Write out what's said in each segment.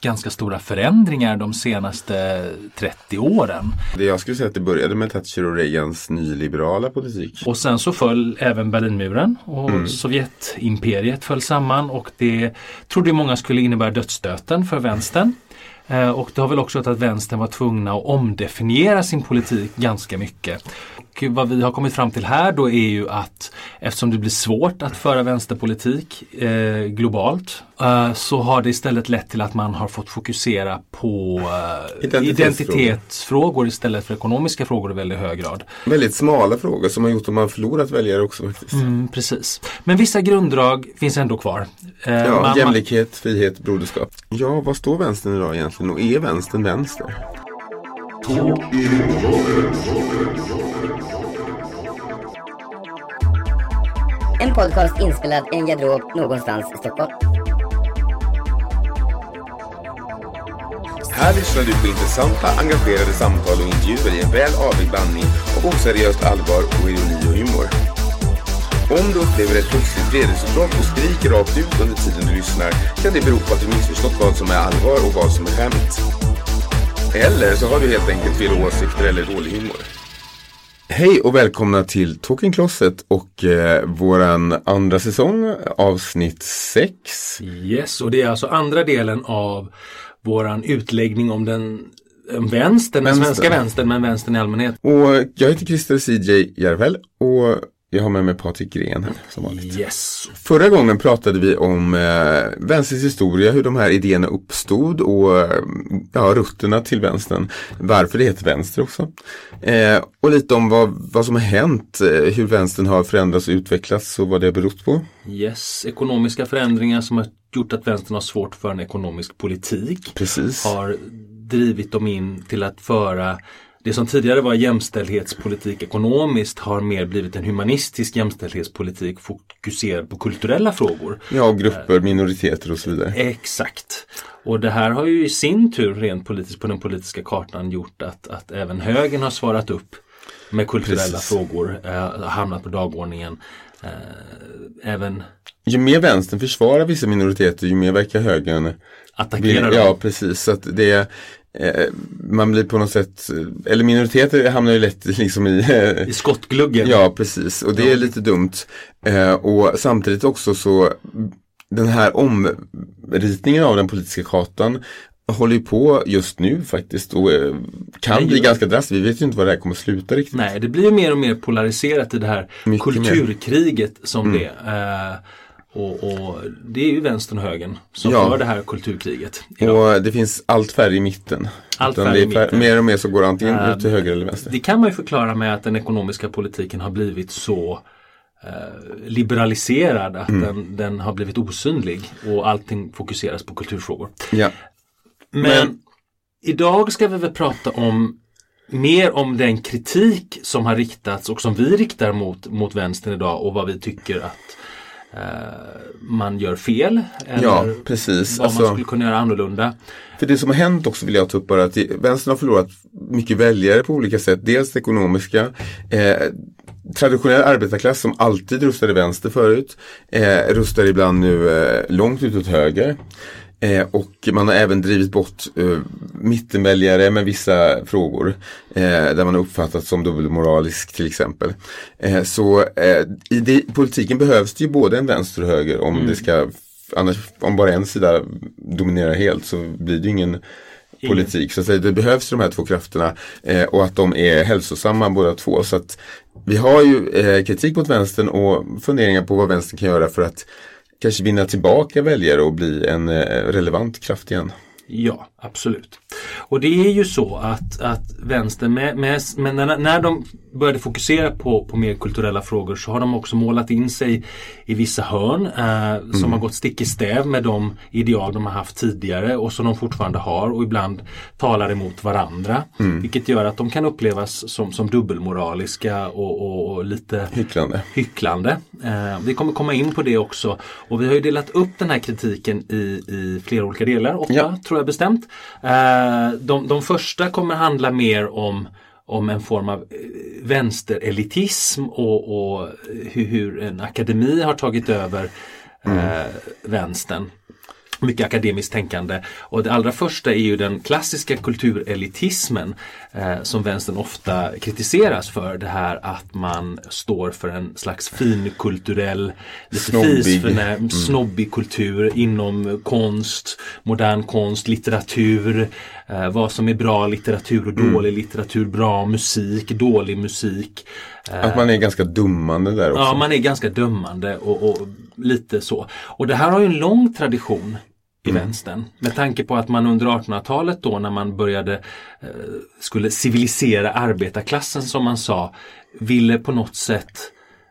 ganska stora förändringar de senaste 30 åren. Det jag skulle säga att det började med Thatcher och Reagans nyliberala politik. Och sen så föll även Berlinmuren och Mm. Sovjetimperiet föll samman och det trodde många skulle innebära dödsstöten för vänstern. Eh, Och det har väl också gjort att vänstern var tvungna att omdefiniera sin politik ganska mycket. Och vad vi har kommit fram till här då är ju att eftersom det blir svårt att föra vänsterpolitik eh, globalt eh, så har det istället lett till att man har fått fokusera på eh, Identitetsfrågor. identitetsfrågor istället för ekonomiska frågor i väldigt hög grad. Väldigt smala frågor som har gjort att man förlorat väljare också faktiskt. Mm, precis. Men vissa grunddrag finns ändå kvar. Eh, Ja, man- jämlikhet, frihet, broderskap. Ja, vad står vänstern idag egentligen? Och är vänstern vänster? En podcast inspelad i en garderob någonstans i Stockholm. Här lyssnar du på intressanta, engagerade samtal och intervjuer i en väl avvägd blandning av oseriöst allvar och ironi och humor. Om du upplever ett plötsligt vredesutbrott och skriker rakt ut under tiden du lyssnar kan det bero på att du missförstått vad som är allvar och vad som är skämt. Eller så har du helt enkelt fel åsikter eller dålig humor. Hej och välkomna till Talking Closet och eh, våran andra säsong, avsnitt 6. Yes, och det är alltså andra delen av våran utläggning om den om vänstern, den svenska vänstern, men vänstern i allmänhet. Och jag heter Christer CJ Järvel och jag har med mig Patrik Gren här som vanligt. Yes. Förra gången pratade vi om eh, vänsterns historia, hur de här idéerna uppstod och eh, ja, rötterna till vänstern. Varför det heter vänster också. Eh, och lite om vad, vad som har hänt, eh, hur vänstern har förändrats och utvecklats och vad det har berott på. Yes, ekonomiska förändringar som har gjort att vänstern har svårt för en ekonomisk politik. Precis. Har drivit dem in till att föra det som tidigare var jämställdhetspolitik ekonomiskt har mer blivit en humanistisk jämställdhetspolitik fokuserad på kulturella frågor. Ja, grupper, minoriteter och så vidare. Exakt. Och det här har ju i sin tur rent politiskt på den politiska kartan gjort att, att även högern har svarat upp med kulturella Precis. frågor, eh, hamnat på dagordningen. Eh, även Ju mer vänstern försvarar vissa minoriteter, ju mer verkar högern attackera dem. Ja, precis. Så att det man blir på något sätt, eller minoriteter hamnar ju lätt liksom i I skottgluggen. Ja, precis. Och det är lite dumt. Eh, och samtidigt också så den här omritningen av den politiska kartan håller ju på just nu faktiskt och eh, kan Det bli gör- ganska drastiskt. Vi vet ju inte var det här kommer att sluta riktigt. Nej, det blir ju mer och mer polariserat i det här Mycket mer. Mm. kulturkriget som det är. Och, och det är ju vänstern och högern som Ja. för det här kulturkriget. idag. Och det finns allt färre i mitten. Allt det i mitten. Mer och mer så går det antingen Eh, ut till höger eller vänster. Det kan man ju förklara med att den ekonomiska politiken har blivit så eh, liberaliserad att Mm. den, den har blivit osynlig och allting fokuseras på kulturfrågor. Ja. Men, Men- idag ska vi väl prata om mer om den kritik som har riktats och som vi riktar mot, mot vänstern idag och vad vi tycker att man gör fel. Eller Ja, precis. vad Alltså- man skulle kunna göra annorlunda. För det som har hänt också vill jag ta upp bara att vänstern har förlorat mycket väljare på olika sätt. Dels ekonomiska. Eh, traditionell arbetarklass som alltid röstade vänster förut. Eh, röstar ibland nu eh, långt ut åt höger. Eh, och man har även drivit bort eh, mittenväljare med vissa frågor. Eh, där man har uppfattats som dubbelmoralisk till exempel. Eh, så eh, i det, politiken behövs det ju både en vänster och höger om det ska Annars, om bara en sida dominerar helt så blir det ju ingen politik. Så att det behövs de här två krafterna eh, och att de är hälsosamma båda två. Så att vi har ju eh, kritik mot vänstern och funderingar på vad vänstern kan göra för att kanske vinna tillbaka väljare och bli en eh, relevant kraft igen. Ja, absolut. Och det är ju så att, att vänstern, med, med, med när, när de började fokusera på, på mer kulturella frågor så har de också målat in sig i vissa hörn eh, som har gått stick i stäv med de ideal de har haft tidigare och som de fortfarande har och ibland talar emot varandra. Vilket gör att de kan upplevas som, som dubbelmoraliska och, och, och lite Hycklande. hycklande. Eh, vi kommer komma in på det också och vi har ju delat upp den här kritiken i, i flera olika delar, åtta Ja. tror jag bestämt. Eh, de, de första kommer handla mer om om en form av eh, vänsterelitism och, och hur, hur en akademi har tagit över eh, vänstern. Mycket akademiskt tänkande. Och det allra första är ju den klassiska kulturelitismen eh, som vänstern ofta kritiseras för. Det här att man står för en slags finkulturell, lite Snobbig. fisförnäm, snobbig kultur inom konst, modern konst, litteratur. Eh, vad som är bra litteratur och dålig litteratur, bra musik, dålig musik. Att man är ganska dummande där också. Ja, man är ganska dömande och, och lite så. Och det här har ju en lång tradition i vänstern. Med tanke på att man under 1800-talet då när man började eh, skulle civilisera arbetarklassen som man sa ville på något sätt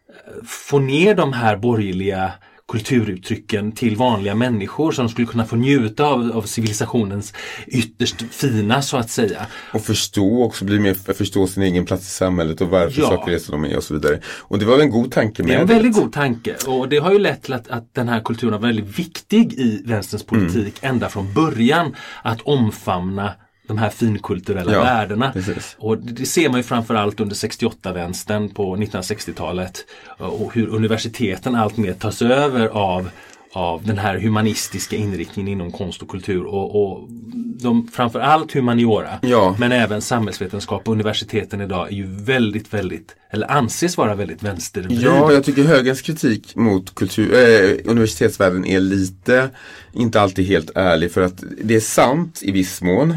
eh, få ner de här borgerliga kulturuttrycken till vanliga människor som skulle kunna få njuta av, av civilisationens ytterst fina så att säga. Och förstå också, bli mer, förstå sin egen plats i samhället och varför Ja. saker är som de är och så vidare. Och det var en god tanke med Det är en väldigt god tanke och det har ju lett till att, att den här kulturen var väldigt viktig i vänsterns politik ända från början. Att omfamna de här finkulturella Ja, värdena. precis. Och det ser man ju framförallt under 68-vänstern på 1960-talet. Och hur universiteten allt mer tas över av av den här humanistiska inriktningen inom konst och kultur och, och de, framförallt humaniora Ja. men även samhällsvetenskap och universiteten idag är ju väldigt, väldigt, eller anses vara väldigt vänstervrid. Ja, jag tycker högerns kritik mot kultur, eh, universitetsvärlden är lite, inte alltid helt ärlig för att det är sant i viss mån.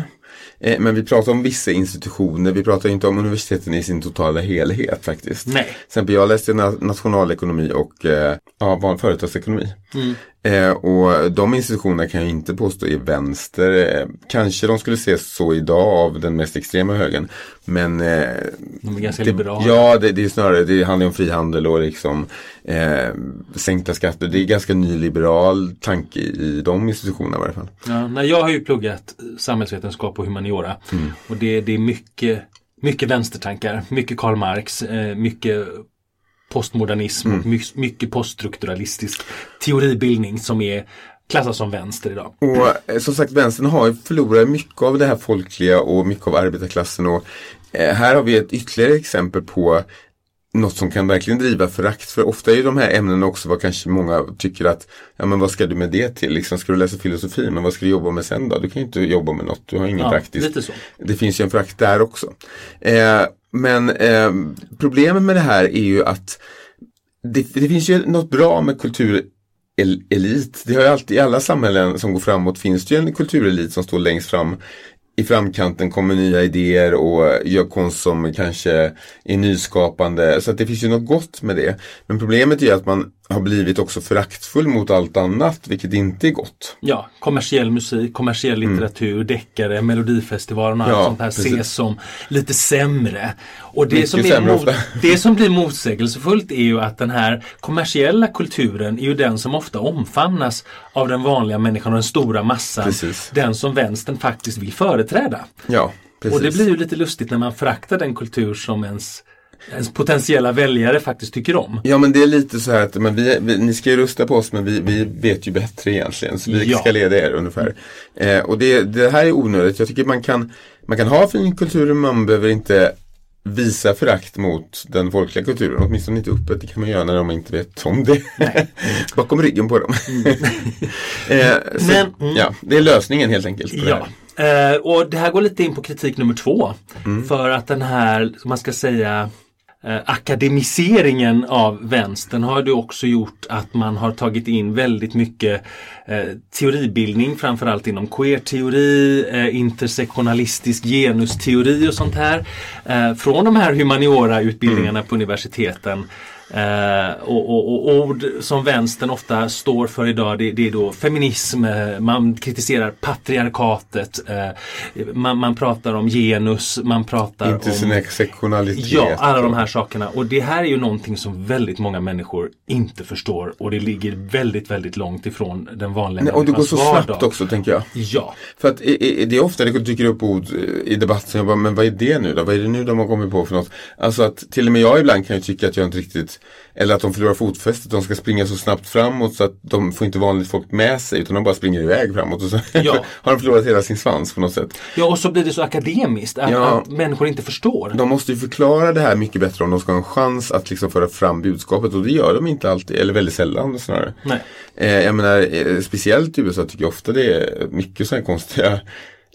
Eh, men vi pratar om vissa institutioner, vi pratar inte om universiteten i sin totala helhet faktiskt. Nej. Till exempel jag läste na- nationalekonomi och eh, ja, företagsekonomi. Eh, och de institutionerna kan jag inte påstå är vänster. Eh, kanske de skulle ses så idag av den mest extrema högern. Men eh, De är ganska det, liberala. Ja, det, det är snarare, det handlar om frihandel och liksom eh, sänkta skatter. Det är ganska nyliberal tanke i de institutionerna i varje fall. Ja, nej, jag har ju pluggat samhällsvetenskap och humaniora Mm. och det, det är mycket, mycket vänstertankar, mycket Karl Marx, eh, mycket postmodernism Mm. och my, mycket poststrukturalistisk teoribildning som är klassas som vänster idag. Och eh, som sagt, vänstern har förlorat mycket av det här folkliga och mycket av arbetarklassen. Och eh, här har vi ett ytterligare exempel på något som kan verkligen driva förakt. För ofta är ju de här ämnena också vad kanske många tycker att, ja men vad ska du med det till? Liksom, ska du läsa filosofi, men vad ska du jobba med sen då? Du kan ju inte jobba med något, du har ingen Ja, praktiskt. Det finns ju en förakt där också. Eh, men eh, problemet med det här är ju att det, det finns ju något bra med kulturelit. Det har ju alltid i alla samhällen som går framåt finns det ju en kulturelit som står längst fram i framkanten kommer nya idéer och gör konst som kanske är nyskapande. Så att det finns ju något gott med det. Men problemet är ju att man har blivit också föraktfull mot allt annat, vilket inte är gott. Ja, kommersiell musik, kommersiell litteratur, deckare, melodifestivalen och allt Mm. Ja, sånt här precis. ses som lite sämre. Och det Mycket som, är mot, det som blir motsägelsefullt är ju att den här kommersiella kulturen är ju den som ofta omfamnas av den vanliga människan och den stora massan. Precis. Den som vänstern faktiskt vill företräda. Ja, precis. Och det blir ju lite lustigt när man föraktar den kultur som ens, ens potentiella väljare faktiskt tycker om. Ja men det är lite så här att men vi, vi, ni ska ju rösta på oss men vi, vi vet ju bättre egentligen. Så vi Ja. ska leda er ungefär. Eh, och det, det här är onödigt. Jag tycker man kan, man kan ha fin kultur men man behöver inte visa förakt mot den folkliga kulturen. Åtminstone inte öppet. Det kan man göra när de inte vet om det. Bakom ryggen på dem. eh, så, Men- mm. ja, det är lösningen helt enkelt. Det Ja, här. eh, och det här går lite in på kritik nummer två. Mm. För att den här, man ska säga, eh, akademiseringen av vänstern har ju också gjort att man har tagit in väldigt mycket eh, teoribildning, framförallt inom queer-teori, eh, intersektionalistisk genusteori och sånt här. Eh, från de här humaniora-utbildningarna på universiteten Eh, och, och, och, ord som vänstern ofta står för idag det, det är då feminism, eh, man kritiserar patriarkatet, eh, man, man pratar om genus, man pratar om Intersektionalitet. Ja, alla de här sakerna. Och det här är ju någonting som väldigt många människor inte förstår och det ligger väldigt, väldigt långt ifrån den vanliga Nej, och det går så människans snabbt vardag. också tänker jag. Ja, För att i- i- det är ofta det dyker upp ord eh, i debatten, jag bara, men vad är det nu då? Vad är det nu de har kommit på för något? Alltså att till och med jag ibland kan ju tycka att jag inte riktigt, eller att de förlorar fotfästet, de ska springa så snabbt framåt så att de får inte vanligt folk med sig utan de bara springer iväg framåt och så Ja. har de förlorat hela sin svans på något sätt. ja och så blir det så akademiskt att, Ja. att människor inte förstår. De måste ju förklara det här mycket bättre om de ska ha en chans att liksom föra fram budskapet och det gör de inte alltid, eller väldigt sällan snarare. Nej. Eh, jag menar, eh, speciellt i USA tycker jag ofta det är mycket sådana här konstiga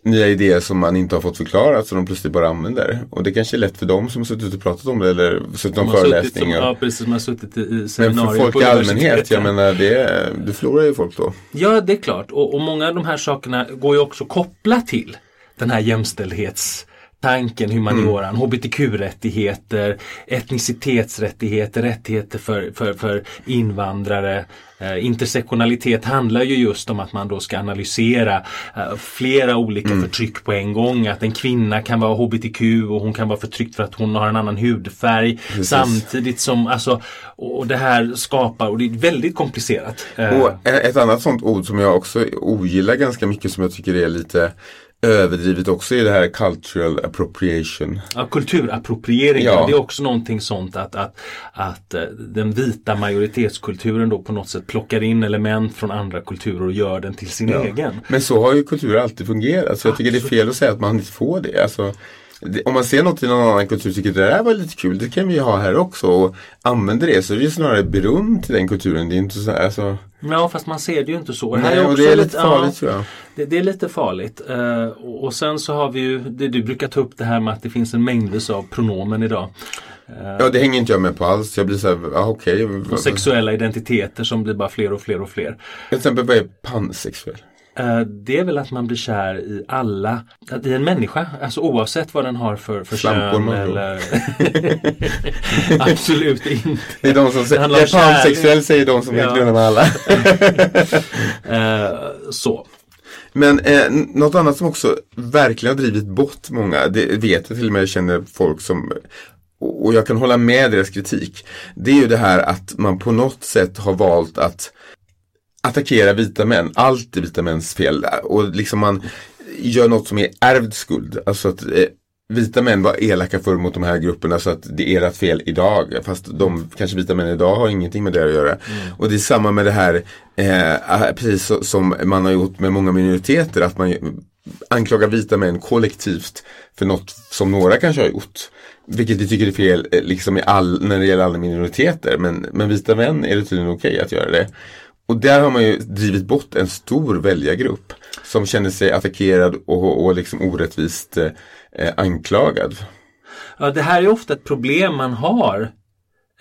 nya idéer som man inte har fått förklarat som de plötsligt bara använder. Och det kanske är lätt för dem som har suttit och pratat om det eller suttit om som, föreläsningar. ja, precis, som har suttit i, i Men seminarier för folk i allmänhet, jag menar det, du förlorar ju folk då. Ja, det är klart. Och, och många av de här sakerna går ju också att koppla till den här jämställdhetstanken, humanioran, hbtq-rättigheter, etnicitetsrättigheter, rättigheter för, för, för invandrare. Eh, intersektionalitet handlar ju just om att man då ska analysera eh, flera olika förtryck på en gång. Att en kvinna kan vara hbtq och hon kan vara förtryckt för att hon har en annan hudfärg. Samtidigt som, alltså, och och det här skapar, och det är väldigt komplicerat. Eh, Och ett annat sånt ord som jag också ogillar ganska mycket som jag tycker är lite överdrivet också är det här cultural appropriation. Ja, kulturappropriering, Ja. det är också någonting sånt att, att, att eh, den vita majoritetskulturen då på något sätt plockar in element från andra kulturer och gör den till sin egen. Men så har ju kultur alltid fungerat. Så jag tycker det är fel att säga att man inte får det. Alltså, om man ser något i någon annan kultur tycker det där var lite kul, det kan vi ha här också. Och använder det så är det snarare beröm till den kulturen. Det är inte så här, alltså, Ja fast man ser det ju inte så. nej, här och också det är lite farligt tror jag. det, det är lite farligt. Eh, och, sen så har vi ju, det du brukar ta upp det här med att det finns en mängd av pronomen idag. Ja, det hänger inte jag med på alls. Jag blir så här, ja okej. Och sexuella identiteter som blir bara fler och fler och fler. Till exempel, vad är pansexuell? Eh, Det är väl att man blir kär i alla, i en människa, alltså oavsett vad den har för, för Slampor, kön eller Absolut inte. Det är de som Det säger, jag är pansexuell säger de som Ja. med alla. Eh, så. Men eh, något annat som också verkligen har drivit bort många, det vet jag till och med jag känner folk som och och jag kan hålla med deras kritik. Det är ju det här att man på något sätt har valt att attackera vita män. Allt är vita mäns fel. Och liksom man gör något som är ärvd skuld. Alltså att eh, vita män var elaka förr mot de här grupperna så att det är ert fel idag. Fast de kanske vita män idag har ingenting med det att göra. Och det är samma med det här, eh, precis så- som man har gjort med många minoriteter. Att man anklagar vita män kollektivt för något som några kanske har gjort. Vilket vi tycker är fel eh, liksom all, när det gäller alla minoriteter. Men, men vita män är det tydligen okej att göra det. Och där har man ju drivit bort en stor väljargrupp som känner sig attackerad och, och liksom orättvist eh, anklagad. Ja, det här är ofta ett problem man har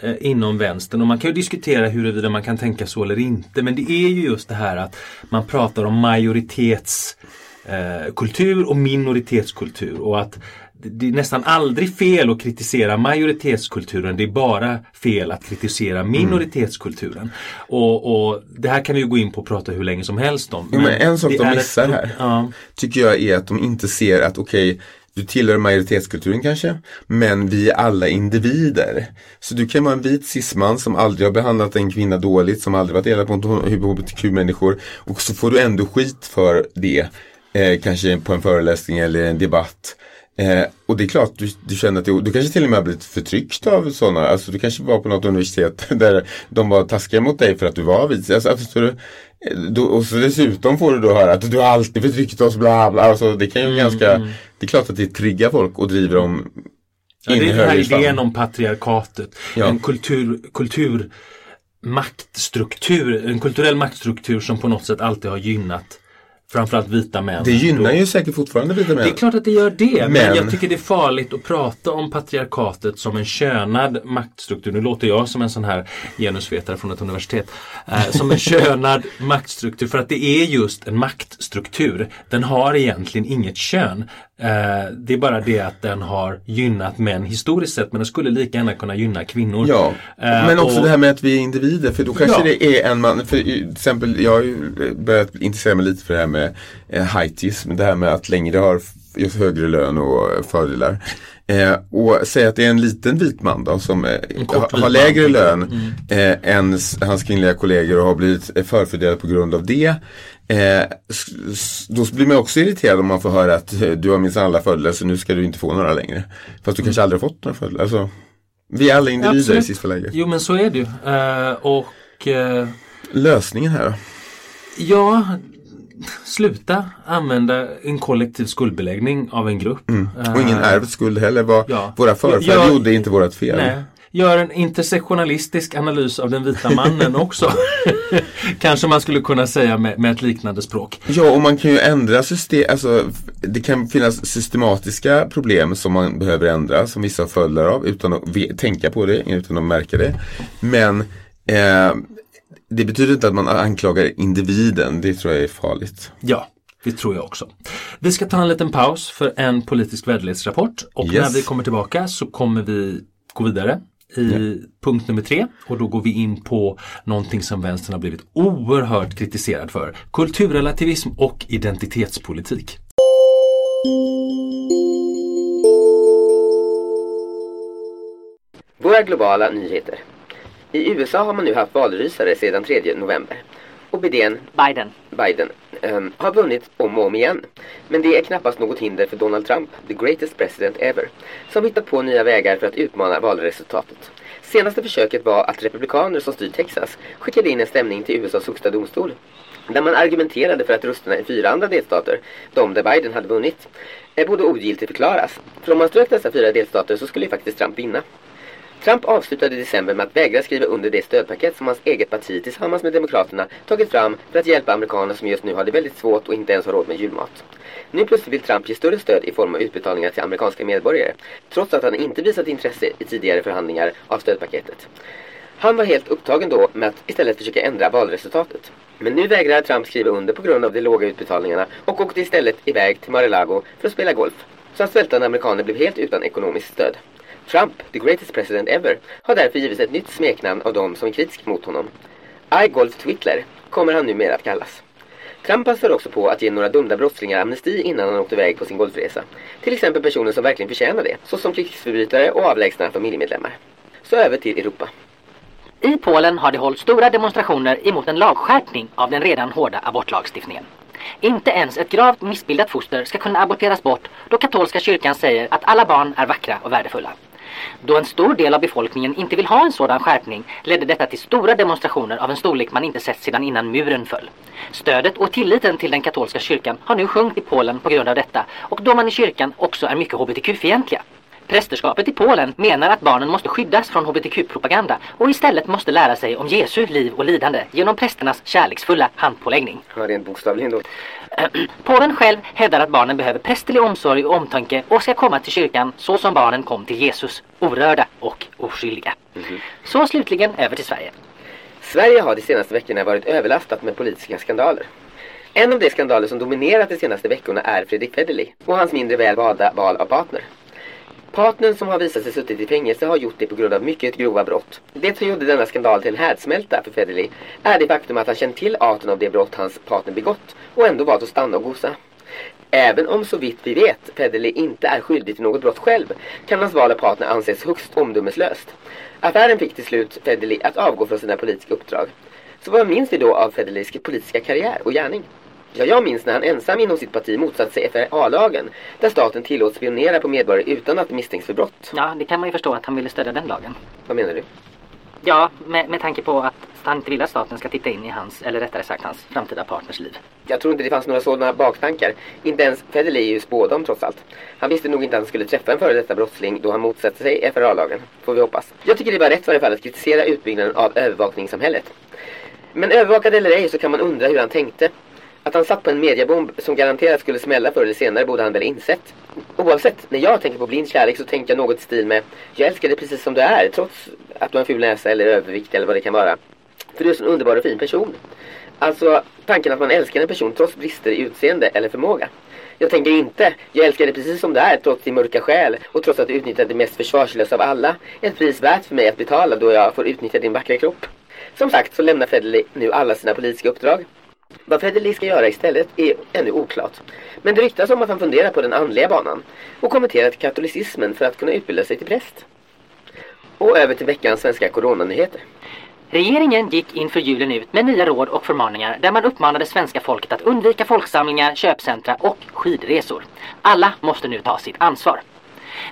eh, inom vänstern. Och man kan ju diskutera huruvida man kan tänka så eller inte. Men det är ju just det här att man pratar om majoritetskultur eh, kultur och minoritetskultur. Och att det- är nästan aldrig fel att kritisera majoritetskulturen, det är bara fel att kritisera minoritetskulturen. Och, och Det här kan vi gå in på och prata hur länge som helst om. Jo, men en sak de ett missar pro- här. Ja. Tycker jag är att de inte ser att okej du tillhör majoritetskulturen kanske, men vi är alla individer. Så du kan vara en vit cisman som aldrig har behandlat en kvinna dåligt, som aldrig varit elak mot hbtq-människor och så får du ändå skit för det, eh, kanske på en föreläsning eller en debatt. Eh, och det är klart, du, du känner att du, du kanske till och med har blivit förtryckt av sådana. Alltså du kanske var på något universitet där de var taskiga mot dig för att du var vit. Alltså, förstår du? Eh, och så dessutom får du då höra att du har alltid förtryckt oss, bla bla. Alltså, det kan ju ganska, det är klart att det triggar folk och driver dem Ja, in det är den här idén om patriarkatet. Ja. En kultur, kultur maktstruktur, en kulturell maktstruktur som på något sätt alltid har gynnat framförallt vita män. Det gynnar ju säkert fortfarande vita män. det är klart att det gör det, men, Men- jag tycker det är farligt att prata om patriarkatet som en könad maktstruktur. Nu låter jag som en sån här genusvetare från ett universitet. Eh, som en könad maktstruktur för att det är just en maktstruktur. Den har egentligen inget kön. Eh, det är bara det att den har gynnat män historiskt sett men den skulle lika gärna kunna gynna kvinnor. Ja, Eh, men också och- det här med att vi är individer. För då kanske Ja. det är en man, för till exempel jag har ju börjat intressera mig lite för det här med eh, heitism. Det här med att längre har just högre lön och fördelar. Eh, och säga att det är en liten vit man då som eh, ha- har lägre lön eh, än hans kvinnliga kollegor och har blivit eh, förfördelad på grund av det. Eh, då blir man också irriterad om man får höra att eh, du har minsann alla fördelar så nu ska du inte få några längre. Fast du kanske aldrig har fått några fördelar. Alltså, vi är alla individer Absolut. i sista läget. Jo men så är det ju. Och Lösningen här då? ja, sluta använda en kollektiv skuldbeläggning av en grupp. Och ingen Eh, ärvd skuld heller. Vad ja. Våra förfäder gjorde inte vårt fel. Nej. Gör en intersektionalistisk analys av den vita mannen också. Kanske man skulle kunna säga med, med ett liknande språk. Ja, och man kan ju ändra system. Alltså, det kan finnas systematiska problem som man behöver ändra, som vissa har följder av, utan att tänka på det, utan att märka det. Men eh, det betyder inte att man anklagar individen, det tror jag är farligt. Ja, det tror jag också. Vi ska ta en liten paus för en politisk väderleksrapport och Yes. när vi kommer tillbaka så kommer vi gå vidare i punkt nummer tre och då går vi in på någonting som vänstern har blivit oerhört kritiserad för. Kulturrelativism och identitetspolitik. Våra globala nyheter. I USA har man nu haft valrysare sedan 3 november. Och Biden, Biden. Biden ehm, har vunnit om och om igen. Men det är knappast något hinder för Donald Trump, the greatest president ever, som hittat på nya vägar för att utmana valresultatet. Senaste försöket var att republikaner som styr Texas skickade in en stämning till USAs högsta domstol där man argumenterade för att rösterna i fyra andra delstater, de där Biden hade vunnit, borde ogiltigt förklaras. För om man strök dessa fyra delstater så skulle ju faktiskt Trump vinna. Trump avslutade i december med att vägra skriva under det stödpaket som hans eget parti tillsammans med Demokraterna tagit fram för att hjälpa amerikaner som just nu har det väldigt svårt och inte ens har råd med julmat. Nu plötsligt vill Trump ge större stöd i form av utbetalningar till amerikanska medborgare, trots att han inte visat intresse i tidigare förhandlingar av stödpaketet. Han var helt upptagen då med att istället försöka ändra valresultatet. Men nu vägrar Trump skriva under på grund av de låga utbetalningarna och åkte istället iväg till Mar-a-Lago för att spela golf. Så att svältande amerikaner blev helt utan ekonomiskt stöd. Trump, the greatest president ever, har därför givits ett nytt smeknamn av de som är kritiska mot honom. I Golf Twittler kommer han numera att kallas. Trump passade också på att ge några dömda brottslingar amnesti innan han åkte iväg på sin golfresa. Till exempel personer som verkligen förtjänar det, såsom krigsförbrytare och avlägsna familjemedlemmar. Så över till Europa. I Polen har det hållits stora demonstrationer emot en lagskärpning av den redan hårda abortlagstiftningen. Inte ens ett gravt missbildat foster ska kunna aborteras bort då katolska kyrkan säger att alla barn är vackra och värdefulla. Då en stor del av befolkningen inte vill ha en sådan skärpning ledde detta till stora demonstrationer av en storlek man inte sett sedan innan muren föll. Stödet och tilliten till den katolska kyrkan har nu sjunkit i Polen på grund av detta och då man i kyrkan också är mycket hbtq-fientliga. Prästerskapet i Polen menar att barnen måste skyddas från hbtq-propaganda och istället måste lära sig om Jesu liv och lidande genom prästernas kärleksfulla handpåläggning. Ja, rent bokstavligen då. Påven själv hävdar att barnen behöver prästerlig omsorg och omtanke och ska komma till kyrkan så som barnen kom till Jesus, orörda och oskyldiga. Så slutligen över till Sverige. Sverige har de senaste veckorna varit överlastat med politiska skandaler. En av de skandaler som dominerat de senaste veckorna är Fredrik Federley och hans mindre väl valda val av partner. Partnern som har visat sig suttit i fängelse har gjort det på grund av mycket grova brott. Det som gjorde denna skandal till en härdsmälta för Federley är det faktum att han känt till arten av det brott hans partner begått och ändå valt att stanna och gosa. Även om så vitt vi vet Federley inte är skyldig till något brott själv kan hans val av partner anses högst omdömeslöst. Affären fick till slut Federley att avgå från sina politiska uppdrag. Så vad minns vi då av Federleys politiska karriär och gärning? Ja, jag minns när han ensam inom sitt parti motsatte sig FRA-lagen där staten tillåts spionera på medborgare utan att misstänks för brott. Ja, det kan man ju förstå att han ville stödja den lagen. Vad menar du? Ja, med, med tanke på att han inte vill att staten ska titta in i hans, eller rättare sagt hans, framtida partners liv. Jag tror inte det fanns några sådana baktankar. Inte ens Federley ju spådom trots allt. Han visste nog inte att han skulle träffa en före detta brottsling då han motsatte sig FRA-lagen. Får vi hoppas. Jag tycker det var rätt i varje fall att kritisera utbyggnaden av övervakningssamhället. Men övervakad eller ej så kan man undra hur han tänkte. Att han satt på en mediabomb som garanterat skulle smälla förr eller senare borde han väl insett. Oavsett, när jag tänker på blind kärlek så tänker jag något i stil med Jag älskar dig precis som du är trots att du har en ful näsa eller övervikt eller vad det kan vara. För du är så en underbar och fin person. Alltså tanken att man älskar en person trots brister i utseende eller förmåga. Jag tänker inte. Jag älskar dig precis som du är, trots din mörka själ och trots att du utnyttjar det mest försvarslösa av alla. Ett pris värt för mig att betala då jag får utnyttja din vackra kropp. Som sagt så lämnar Federley nu alla sina politiska uppdrag. Vad Federley ska göra istället är ännu oklart. Men det ryktas om att han funderar på den andliga banan och kommenterat katolicismen för att kunna utbilda sig till präst. Och över till veckans svenska coronanyheter. Regeringen gick inför julen ut med nya råd och förmaningar där man uppmanade svenska folket att undvika folksamlingar, köpcentra och skidresor. Alla måste nu ta sitt ansvar.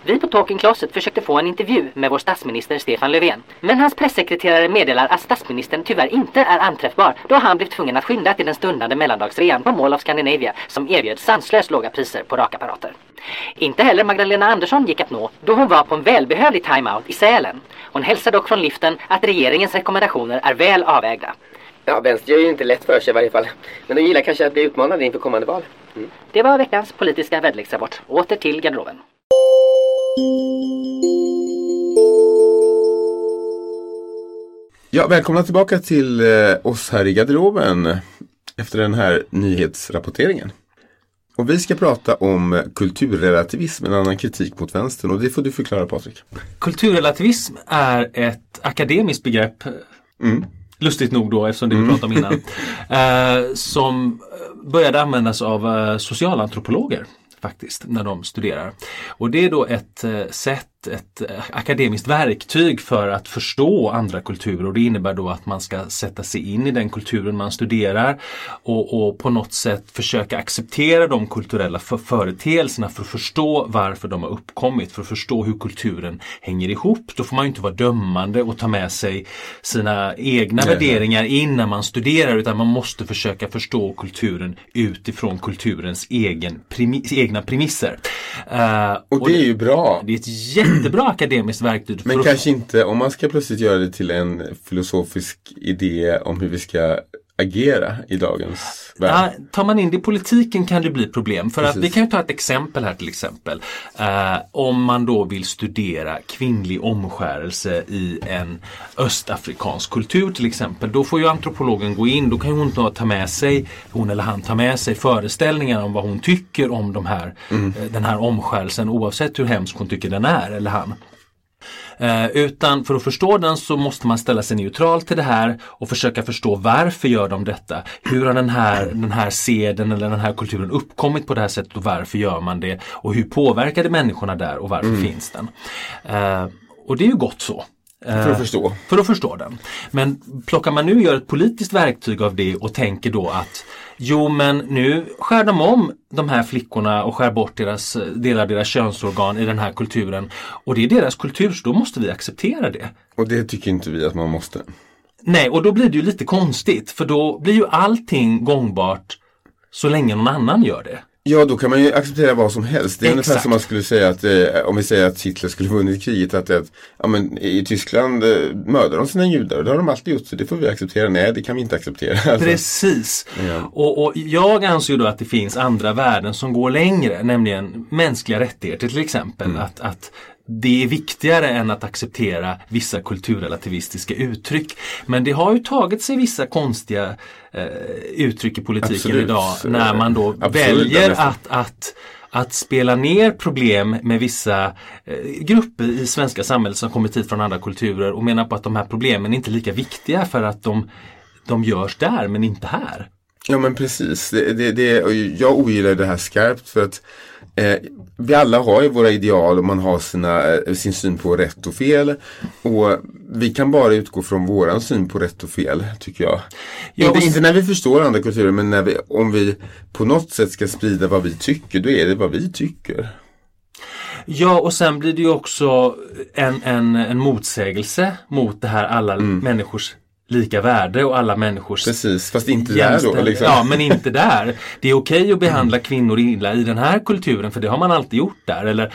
Vi på Talking Closet försökte få en intervju med vår statsminister Stefan Löfven. Men hans pressekreterare meddelar att statsministern tyvärr inte är anträffbar då han blev tvungen att skynda till den stundande mellandagsrean på Mall of Scandinavia som erbjöd sanslöst låga priser på rakapparater. Inte heller Magdalena Andersson gick att nå då hon var på en välbehövlig timeout i Sälen. Hon hälsar dock från liften att regeringens rekommendationer är väl avvägda. Ja, vänster gör ju inte lätt för sig i varje fall. Men de gillar kanske att bli utmanade inför kommande val. Mm. Det var veckans politiska väderleksrapport. Åter till garderoben. Ja, välkomna tillbaka till eh, oss här i garderoben efter den här nyhetsrapporteringen. Och vi ska prata om kulturrelativism, en annan kritik mot vänstern och det får du förklara Patrik. Kulturrelativism är ett akademiskt begrepp Mm. Lustigt nog då eftersom det vi pratade om innan. eh, som började användas av eh, socialantropologer faktiskt när de studerar. Och det är då ett eh, sätt, ett eh, akademiskt verktyg för att förstå andra kulturer och det innebär då att man ska sätta sig in i den kulturen man studerar och, och på något sätt försöka acceptera de kulturella för företeelserna för att förstå varför de har uppkommit, för att förstå hur kulturen hänger ihop. Då får man inte vara dömande och ta med sig sina egna Nej. värderingar in när man studerar utan man måste försöka förstå kulturen utifrån kulturens egen primi- egna premisser. Eh, Och det är ju bra. det är ett jättebra akademiskt verktyg. Men kanske inte om man ska plötsligt göra det till en filosofisk idé om hur vi ska agera i dagens Ja, värld. tar man in det i politiken kan det bli problem. För att vi kan ju ta ett exempel här till exempel. Eh, om man då vill studera kvinnlig omskärelse i en östafrikansk kultur till exempel. Då får ju antropologen gå in, då kan ju hon ta med sig, hon eller han ta med sig föreställningar om vad hon tycker om de här, Mm. eh, den här omskärelsen oavsett hur hemsk hon tycker den är eller han. Eh, utan för att förstå den så måste man ställa sig neutral till det här och försöka förstå varför gör de detta? Hur har den här, den här seden eller den här kulturen uppkommit på det här sättet och varför gör man det? Och hur påverkar det människorna där och varför finns den? Eh, och det är ju gott så. Eh, För att förstå. för att förstå den. Men plockar man nu och gör ett politiskt verktyg av det och tänker då att Jo men nu skär de om de här flickorna och skär bort deras, delar deras könsorgan i den här kulturen. Och det är deras kultur så då måste vi acceptera det. Och det tycker inte vi att man måste. Nej och då blir det ju lite konstigt för då blir ju allting gångbart så länge någon annan gör det. Ja, då kan man ju acceptera vad som helst. Det är ungefär Exakt. som man skulle säga att eh, om vi säger att Hitler skulle vunnit kriget att, att ja, men, i Tyskland eh, mördar de sina judar och det har de alltid gjort så det får vi acceptera. Nej, det kan vi inte acceptera. Alltså. Precis. Ja. Och, och jag anser ju då att det finns andra värden som går längre, nämligen mänskliga rättigheter till exempel. Mm. Att, att det är viktigare än att acceptera vissa kulturrelativistiska uttryck. Men det har ju tagit sig vissa konstiga eh, uttryck i politiken Absolut. idag när man då Absolut, väljer att, att att spela ner problem med vissa eh, grupper i svenska samhället som kommit hit från andra kulturer och menar på att de här problemen är inte lika viktiga för att de, de görs där men inte här. Ja men precis. Det, det, det, jag ogillar det här skarpt för att eh, vi alla har ju våra ideal och man har sina, eh, sin syn på rätt och fel. Och vi kan bara utgå från våran syn på rätt och fel tycker jag. Ja, inte, inte när vi förstår andra kulturer men när vi, om vi på något sätt ska sprida vad vi tycker då är det vad vi tycker. Ja och sen blir det ju också en, en, en motsägelse mot det här alla människors lika värde och alla människors Precis, fast inte där då. Liksom. Ja men inte där. Det är okej att behandla kvinnor illa i den här kulturen för det har man alltid gjort där. Eller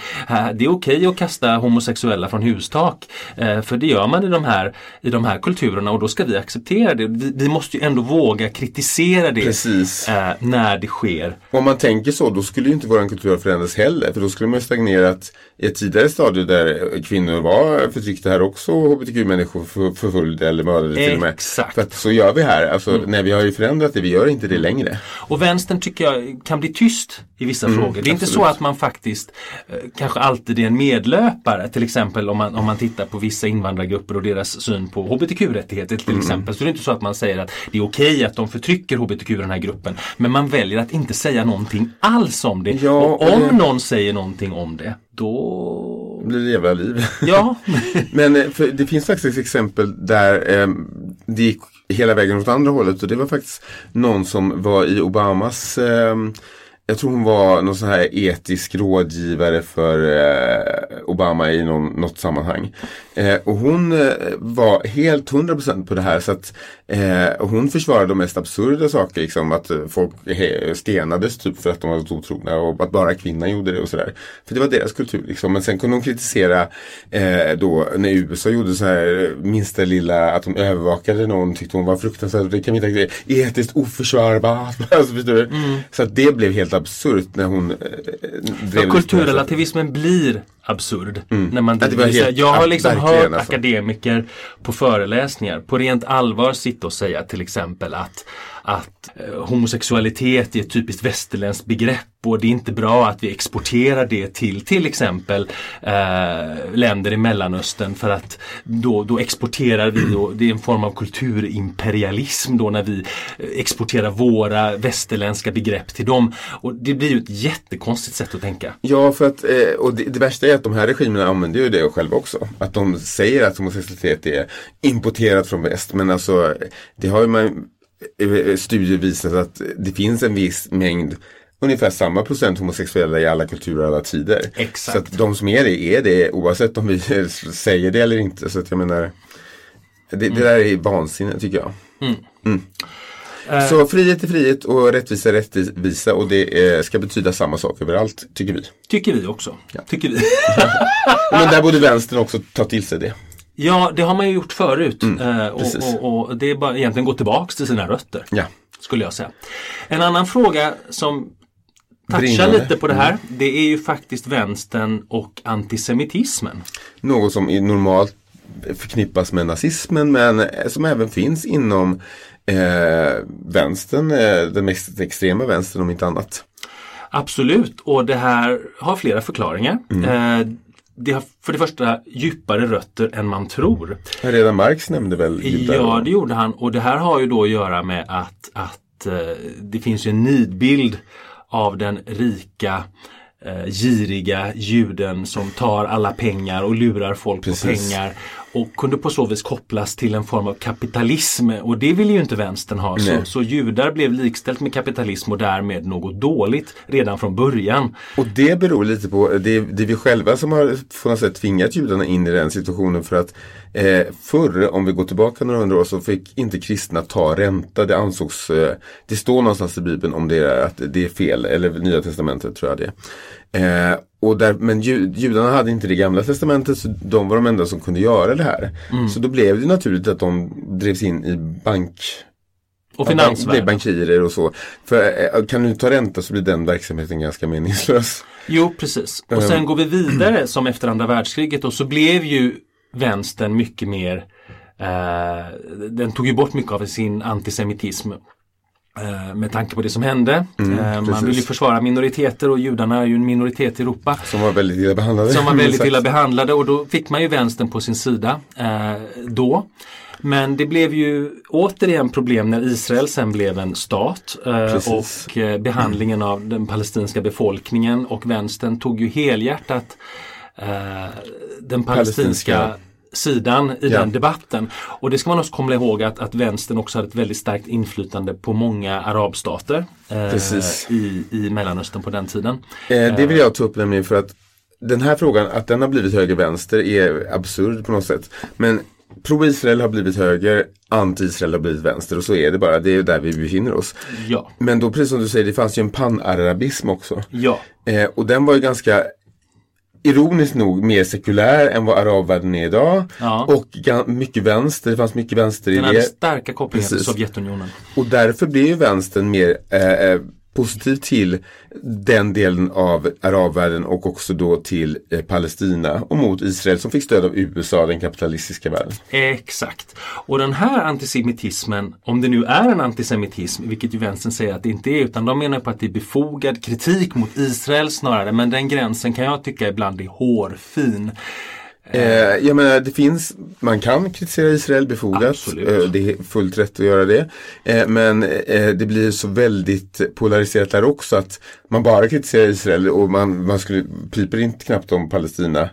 det är okej att kasta homosexuella från hustak. Eh, för det gör man i de, här, i de här kulturerna och då ska vi acceptera det. Vi, vi måste ju ändå våga kritisera det Precis. eh, när det sker. Om man tänker så, då skulle ju inte våran kultur ha förändrats heller. För då skulle man ju stagnerat i ett tidigare stadie där kvinnor var förtryckta här också. och HBTQ-människor för- förföljda eller mördade till och med. Med. Exakt. För att så gör vi här. Alltså, Nej, vi har ju förändrat det, vi gör inte det längre. Och vänstern tycker jag kan bli tyst i vissa frågor. Det är inte så absolut. att man faktiskt eh, kanske alltid är en medlöpare. Till exempel om man, om man tittar på vissa invandrargrupper och deras syn på hbtq-rättigheter till exempel. Så det är inte så att man säger att det är okej att de förtrycker hbtq i den här gruppen. Men man väljer att inte säga någonting alls om det. Ja, och och om det- någon säger någonting om det, då... Blir jävla liv. Ja, Men eh, det finns faktiskt exempel där eh, det gick hela vägen åt andra hållet och det var faktiskt någon som var i Obamas eh, jag tror hon var någon sån här etisk rådgivare för eh, Obama i någon, något sammanhang. Eh, och hon eh, var helt 100% på det här så att eh, hon försvarade de mest absurda saker. Liksom att folk stenades typ för att de var otrogna och att bara kvinnan gjorde det och sådär. För det var deras kultur liksom. Men sen kunde hon kritisera eh, då när USA gjorde så här minsta lilla att de övervakade någon tyckte hon var fruktansvärt. Det kan vi inte etiskt oförsvarbart. Alltså, du? Så att det blev helt absurt när hon eh, drev Ja, kulturrelativismen blir absurd. När man driver- helt- jag har liksom hört alltså. akademiker på föreläsningar på rent allvar sitta och säga till exempel att, att eh, homosexualitet är ett typiskt västerländskt begrepp och det är inte bra att vi exporterar det till till exempel eh, länder i Mellanöstern för att då, då exporterar vi, då, det är en form av kulturimperialism då när vi eh, exporterar våra västerländska begrepp till dem. Och det blir ju ett jättekonstigt sätt att tänka. Ja, för att, eh, och det, det värsta är att de här regimerna använder ju det själva också. Att de säger att homosexualitet är importerat från väst. Men alltså, det har ju man studier visat att det finns en viss mängd Ungefär samma procent homosexuella i alla kulturer och alla tider. Exakt. Så att de som är det är det oavsett om vi säger det eller inte. Så att jag menar Det, det där är vansinne tycker jag. Mm. Så frihet är frihet och rättvisa är rättvisa och det eh, ska betyda samma sak överallt, tycker vi. Tycker vi också. Tycker vi. Men där borde vänstern också ta till sig det. Ja, det har man ju gjort förut. Eh, Mm, precis. och, och, och det är bara egentligen gå tillbaks till sina rötter. Ja. Skulle jag säga. En annan fråga som touchar Brinnande. lite på det här. Det är ju faktiskt vänstern och antisemitismen. Något som normalt förknippas med nazismen men eh, som även finns inom eh, vänstern, eh, den mest extrema vänstern om inte annat. Absolut, och det här har flera förklaringar. Mm. Eh, det har för det första djupare rötter än man tror. Redan Marx nämnde väl judar? Ja, det gjorde han och det här har ju då att göra med att, att eh, det finns en nidbild av den rika eh, giriga juden som tar alla pengar och lurar folk Precis. på pengar och kunde på så vis kopplas till en form av kapitalism och det vill ju inte vänstern ha. Så, så judar blev likställt med kapitalism och därmed något dåligt redan från början. Och det beror lite på, det, det är vi själva som har på något sätt tvingat judarna in i den situationen för att eh, förr, om vi går tillbaka några hundra år, så fick inte kristna ta ränta. Det ansågs, eh, det står någonstans i Bibeln om det är att det är fel, eller Nya Testamentet tror jag det är. Eh, och där, men ju, judarna hade inte det gamla testamentet så de var de enda som kunde göra det här. Så då blev det naturligt att de drevs in i bank Och bank- blev finansvärlden. bankirer och så. För eh, kan du ta ränta så blir den verksamheten ganska meningslös. Jo, precis. Och sen går vi vidare som efter andra världskriget och så blev ju vänstern mycket mer eh, den tog ju bort mycket av sin antisemitism eh, med tanke på det som hände. eh, man vill ju försvara minoriteter och judarna är ju en minoritet i Europa. Som var väldigt illa behandlade. Som var väldigt illa behandlade och då fick man ju vänstern på sin sida eh, då. Men det blev ju återigen problem när Israel sen blev en stat eh, Precis. och eh, behandlingen av den palestinska befolkningen och vänstern tog ju helhjärtat eh, den palestinska Palestinska. Sidan i Ja. den debatten. Och det ska man också komma ihåg att, att vänstern också hade ett väldigt starkt inflytande på många arabstater eh, i, i Mellanöstern på den tiden. Eh, det vill jag ta upp nämligen för att den här frågan, att den har blivit höger-vänster är absurd på något sätt. Men pro-Israel har blivit höger, anti-Israel har blivit vänster och så är det bara. Det är där vi befinner oss. Ja, Men då precis som du säger, det fanns ju en panarabism också. ja. Eh, och den var ju ganska Ironiskt nog mer sekulär än vad arabvärlden är idag. Ja. Och mycket vänster, det fanns mycket vänster i Den hade det. starka kopplingar till. Sovjetunionen. Och därför blir ju vänstern mer eh, eh, positiv till den delen av arabvärlden och också då till eh, Palestina och mot Israel som fick stöd av USA, den kapitalistiska världen. Exakt. Och den här antisemitismen, om det nu är en antisemitism, vilket ju vänstern säger att det inte är, utan de menar på att det är befogad kritik mot Israel snarare, men den gränsen kan jag tycka ibland är hårfin. Eh, jag menar, det finns, man kan kritisera Israel befogat. Eh, det är fullt rätt att göra det. Eh, men eh, det blir så väldigt polariserat där också att man bara kritiserar Israel och man, man skulle, piper inte knappt om Palestina.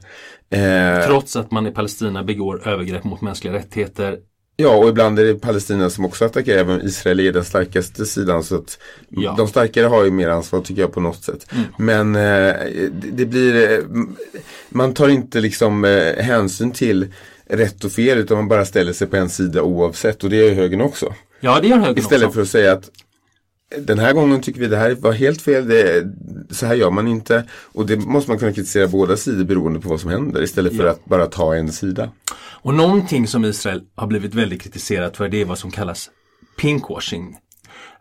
Eh, Trots att man i Palestina begår övergrepp mot mänskliga rättigheter. Ja, och ibland är det Palestina som också attackerar, även Israel är den starkaste sidan. Så att Ja. De starkare har ju mer ansvar tycker jag på något sätt. Men eh, det, det blir, eh, man tar inte liksom eh, hänsyn till rätt och fel utan man bara ställer sig på en sida oavsett och det gör högern också. Ja, det gör högern Istället också. för att säga att den här gången tycker vi det här var helt fel, det, så här gör man inte. Och det måste man kunna kritisera båda sidor beroende på vad som händer istället för Ja. att bara ta en sida. Och någonting som Israel har blivit väldigt kritiserat för det är vad som kallas pinkwashing.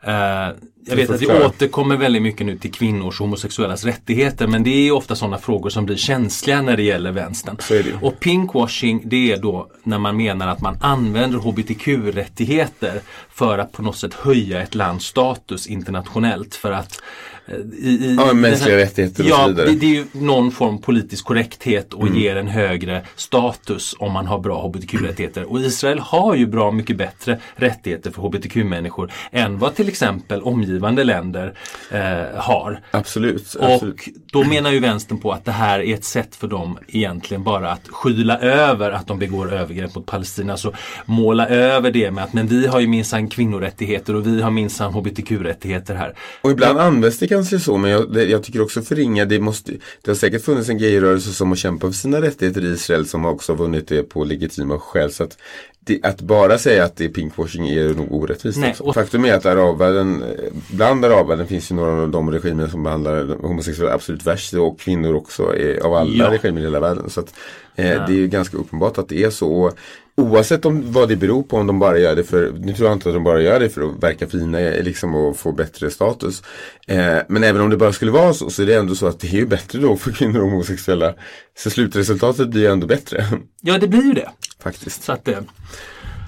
Eh, jag vet att vi återkommer väldigt mycket nu till kvinnors och homosexuellas rättigheter men det är ofta sådana frågor som blir känsliga när det gäller vänstern. Det. Och pinkwashing det är då när man menar att man använder hbtq-rättigheter för att på något sätt höja ett lands status internationellt för att i, i, Ja, mänskliga rättigheter och ja, så vidare. Det, det är ju någon form politisk korrekthet och Mm. ger en högre status om man har bra hbtq-rättigheter. Och Israel har ju bra mycket bättre rättigheter för hbtq-människor än vad till exempel omgivande länder eh, har. Absolut. absolut. Och då menar ju vänstern på att det här är ett sätt för dem egentligen bara att skyla över att de begår övergrepp mot Palestina. Så måla över det med att men vi har ju minsann kvinnorättigheter och vi har minsann hbtq-rättigheter här. Och ibland används det kanske så, men jag, jag tycker också förringa, det måste, det har säkert funnits en gayrörelse som har kämpat för sina rättigheter i Israel som också har vunnit det på legitima skäl. Så att, det, att bara säga att det är pinkwashing är nog orättvist. Nej, och- Faktum är att arabvärlden, bland arabvärlden finns ju några av de regimer som behandlar homosexuella absolut värst och kvinnor också är, av alla Ja. regimer i hela världen. Så att, eh, det är ju ganska uppenbart att det är så. Och Oavsett om vad det beror på, om de bara gör det för, nu tror jag inte att de bara gör det för att verka fina eh, liksom, och få bättre status. Eh, men även om det bara skulle vara så, så är det ändå så att det är ju bättre då för kvinnor och homosexuella. Så slutresultatet blir ju ändå bättre, Ja, det blir ju det. faktiskt. Så att, eh,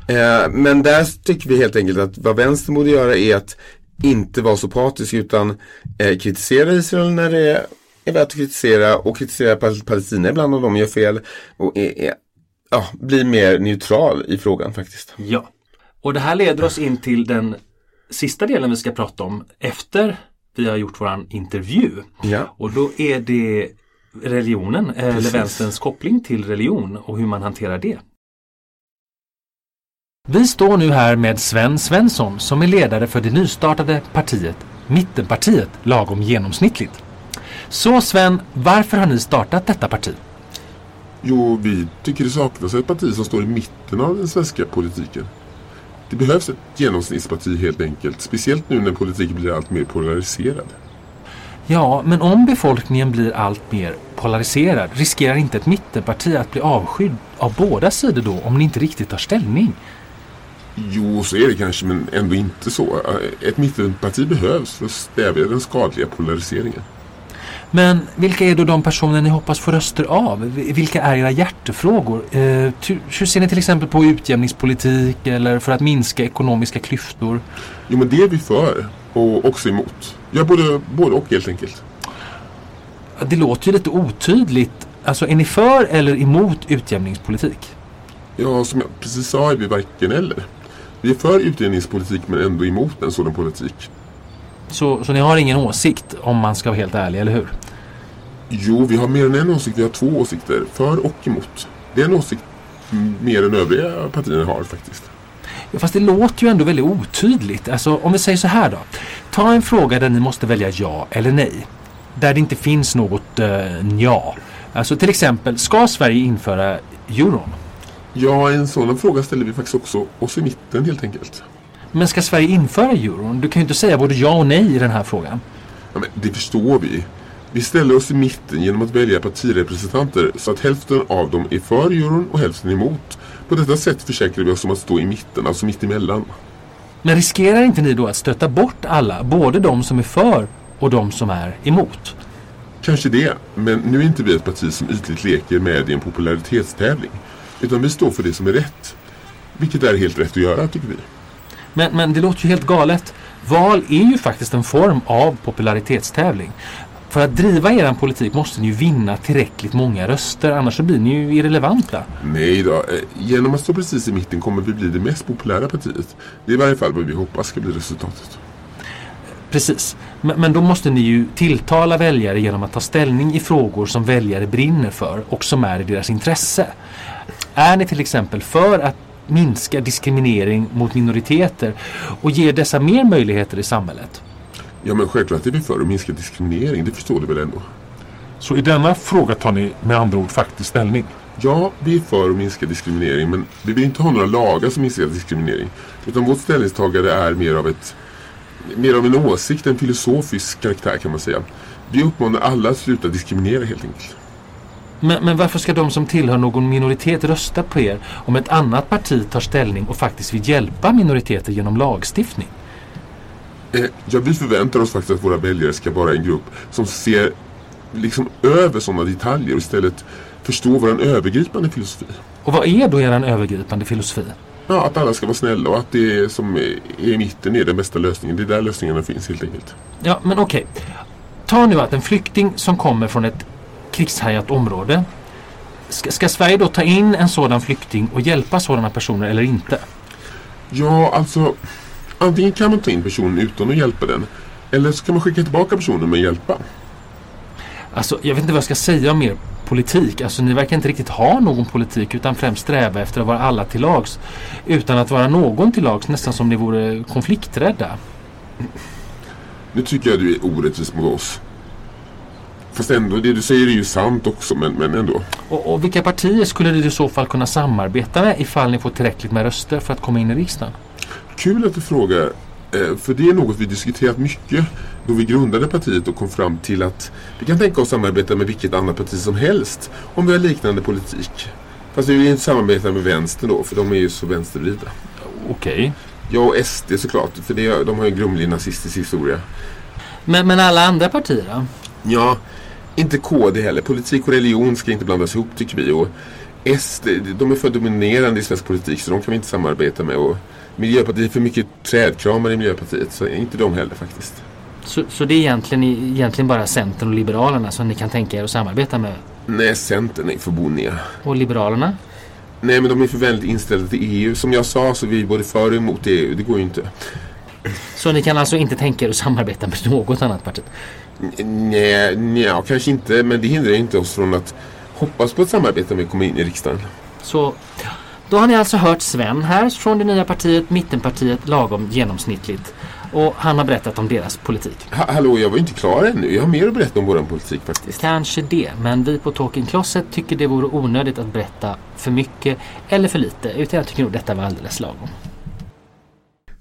Eh, men där tycker vi helt enkelt att vad vänstern borde göra är att inte vara så patisk utan eh, kritisera Israel när det är, är värt att kritisera och kritisera Pal- Palestina ibland om de gör fel. Och är, är, ja, bli mer neutral i frågan faktiskt. Ja. Och det här leder oss in till den sista delen vi ska prata om efter vi har gjort våran intervju. Ja. Och då är det religionen, eller Precis. vänsterns koppling till religion och hur man hanterar det. Vi står nu här med Sven Svensson som är ledare för det nystartade partiet Mittenpartiet lagom genomsnittligt. Så Sven, varför har ni startat detta parti? Jo, vi tycker det saknas ett parti som står i mitten av den svenska politiken. Det behövs ett genomsnittsparti helt enkelt, speciellt nu när politiken blir allt mer polariserad. Ja, men om befolkningen blir allt mer polariserad riskerar inte ett mittenparti att bli avskydd av båda sidor då om ni inte riktigt tar ställning? Jo, så är det kanske, men ändå inte så. Ett mittenparti behövs för att stävja den skadliga polariseringen. Men vilka är då de personer ni hoppas få röster av? Vilka är era hjärtefrågor? Eh, hur ser ni till exempel på utjämningspolitik eller för att minska ekonomiska klyftor? Jo, men det är vi för och också emot. Ja, både, både och helt enkelt. Det låter ju lite otydligt. Alltså är ni för eller emot utjämningspolitik? Ja, som jag precis sa är vi varken eller. Vi är för utjämningspolitik men ändå emot en sådan politik. Så, så ni har ingen åsikt om man ska vara helt ärlig, eller hur? Jo, vi har mer än en åsikt. Vi har två åsikter. För och emot. Det är en åsikt mer än övriga partierna har faktiskt. Ja, fast det låter ju ändå väldigt otydligt. Alltså om vi säger så här då. Ta en fråga där ni måste välja ja eller nej. Där det inte finns något uh, ja. Alltså till exempel, ska Sverige införa euron? Ja, en sådan fråga ställer vi faktiskt också oss i mitten helt enkelt. Men ska Sverige införa euron? Du kan ju inte säga både ja och nej i den här frågan. Ja, det förstår vi. Vi ställer oss i mitten genom att välja partirepresentanter så att hälften av dem är för euron och hälften emot. På detta sätt försäkrar vi oss om att stå i mitten, alltså mitt emellan. Men riskerar inte ni då att stöta bort alla, både de som är för och de som är emot? Kanske det, men nu är inte vi ett parti som ytligt leker med i en popularitetstävling. Utan vi står för det som är rätt. Vilket är helt rätt att göra, tycker vi. Men, men det låter ju helt galet. Val är ju faktiskt en form av popularitetstävling. För att driva er politik måste ni ju vinna tillräckligt många röster, annars så blir ni ju irrelevanta. Nej då, eh, genom att stå precis i mitten kommer vi bli det mest populära partiet. Det är i varje fall vad vi hoppas ska bli resultatet. Precis. Men, men då måste ni ju tilltala väljare genom att ta ställning i frågor som väljare brinner för och som är i deras intresse. Är ni till exempel för att minska diskriminering mot minoriteter och ge dessa mer möjligheter i samhället? Ja men självklart är vi för att minska diskriminering, det förstår du väl ändå? Så i denna fråga tar ni med andra ord faktiskt ställning? Ja, vi är för att minska diskriminering men vi vill inte ha några lagar som minskar diskriminering. Utan vårt ställningstagande är mer av ett mer av en åsikt, en filosofisk karaktär kan man säga. Vi uppmanar alla att sluta diskriminera helt enkelt. Men, men varför ska de som tillhör någon minoritet rösta på er om ett annat parti tar ställning och faktiskt vill hjälpa minoriteter genom lagstiftning? Eh, ja, vi förväntar oss faktiskt att våra väljare ska vara en grupp som ser liksom över sådana detaljer och istället förstår vår övergripande filosofi. Och vad är då er övergripande filosofi? Ja, att alla ska vara snälla och att det som är i mitten är den bästa lösningen. Det är där lösningarna finns helt enkelt. Ja, men okej. Ta nu att en flykting som kommer från ett krigshärjat område. Ska, ska Sverige då ta in en sådan flykting och hjälpa sådana personer eller inte? Ja, alltså antingen kan man ta in personen utan att hjälpa den. Eller så kan man skicka tillbaka personen med hjälpa. Alltså, jag vet inte vad jag ska säga om er politik. Alltså, ni verkar inte riktigt ha någon politik utan främst sträva efter att vara alla till lags. Utan att vara någon till lags, nästan som ni vore konflikträdda. Nu tycker jag du är orättvis mot oss. Fast ändå, det du säger är ju sant också, men, men ändå. Och, och vilka partier skulle ni i så fall kunna samarbeta med ifall ni får tillräckligt med röster för att komma in i riksdagen? Kul att du frågar. eh, För det är något vi diskuterat mycket då vi grundade partiet och kom fram till att vi kan tänka oss samarbeta med vilket annat parti som helst om vi har liknande politik. Fast vi vill inte samarbeta med vänstern då, för de är ju så vänstervridna. Okej. Ja, och SD såklart, för det, de har ju en grumlig nazistisk historia. Men, men alla andra partier då? Ja, inte KD heller. Politik och religion ska inte blandas ihop tycker vi. Och SD, de är för dominerande i svensk politik så de kan vi inte samarbeta med. Och Miljöpartiet är för mycket trädkramare i Miljöpartiet så inte de heller faktiskt. Så, så det är egentligen, egentligen bara Centern och Liberalerna som ni kan tänka er att samarbeta med? Nej, Centern är för boniga. Och Liberalerna? Nej, men de är för väldigt inställda till EU. Som jag sa så är vi både för och emot EU. Det går ju inte. Så ni kan alltså inte tänka er att samarbeta med något annat parti? Nej, nej, kanske inte. Men det hindrar inte oss från att hoppas på ett samarbete om vi kommer in i riksdagen. Så då har ni alltså hört Sven här från det nya partiet Mittenpartiet lagom genomsnittligt. Och han har berättat om deras politik. Ha hallå, jag var inte klar ännu. Jag har mer att berätta om vår politik faktiskt. Kanske det, men vi på Talking Closet tycker det vore onödigt att berätta för mycket eller för lite. Utan jag tycker nog detta var alldeles lagom.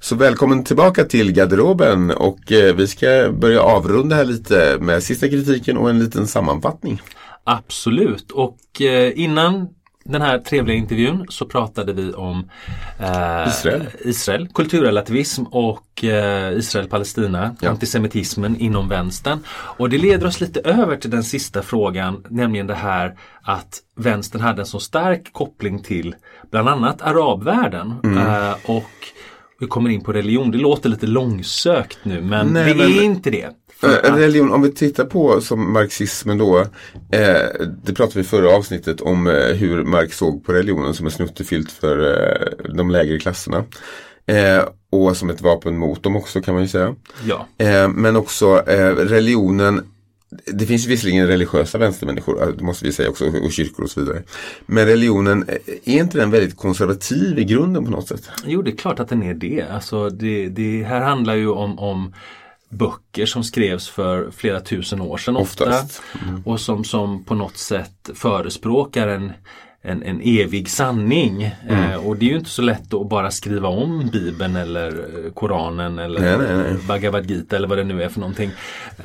Så välkommen tillbaka till garderoben och eh, vi ska börja avrunda här lite med sista kritiken och en liten sammanfattning. Absolut, och eh, innan den här trevliga intervjun så pratade vi om eh, Israel. Israel, kulturrelativism och eh, Israel-Palestina, Ja. antisemitismen inom vänstern. Och det leder oss lite över till den sista frågan, nämligen det här att vänstern hade en så stark koppling till bland annat arabvärlden. Mm. Eh, och vi kommer in på religion, det låter lite långsökt nu men Nej, det men- är inte det. För Eh, att- Religion, om vi tittar på som marxismen då. Eh, det pratade vi i förra avsnittet om eh, hur Marx såg på religionen som en snuttefilt för eh, de lägre klasserna. Eh, och som ett vapen mot dem också kan man ju säga. ja. Eh, men också religionen det finns visserligen religiösa vänstermänniskor, eh, det måste vi säga också, och kyrkor och så vidare. Men religionen, eh, är inte den väldigt konservativ i grunden på något sätt? Jo, det är klart att den är det. Alltså det, det här handlar ju om, om böcker som skrevs för flera tusen år sedan ofta. Oftast. Och som, som på något sätt förespråkar en, en, en evig sanning. Mm. Eh, och det är ju inte så lätt att bara skriva om Bibeln eller eh, Koranen eller Nej, nej, nej. Bhagavad Gita eller vad det nu är för någonting.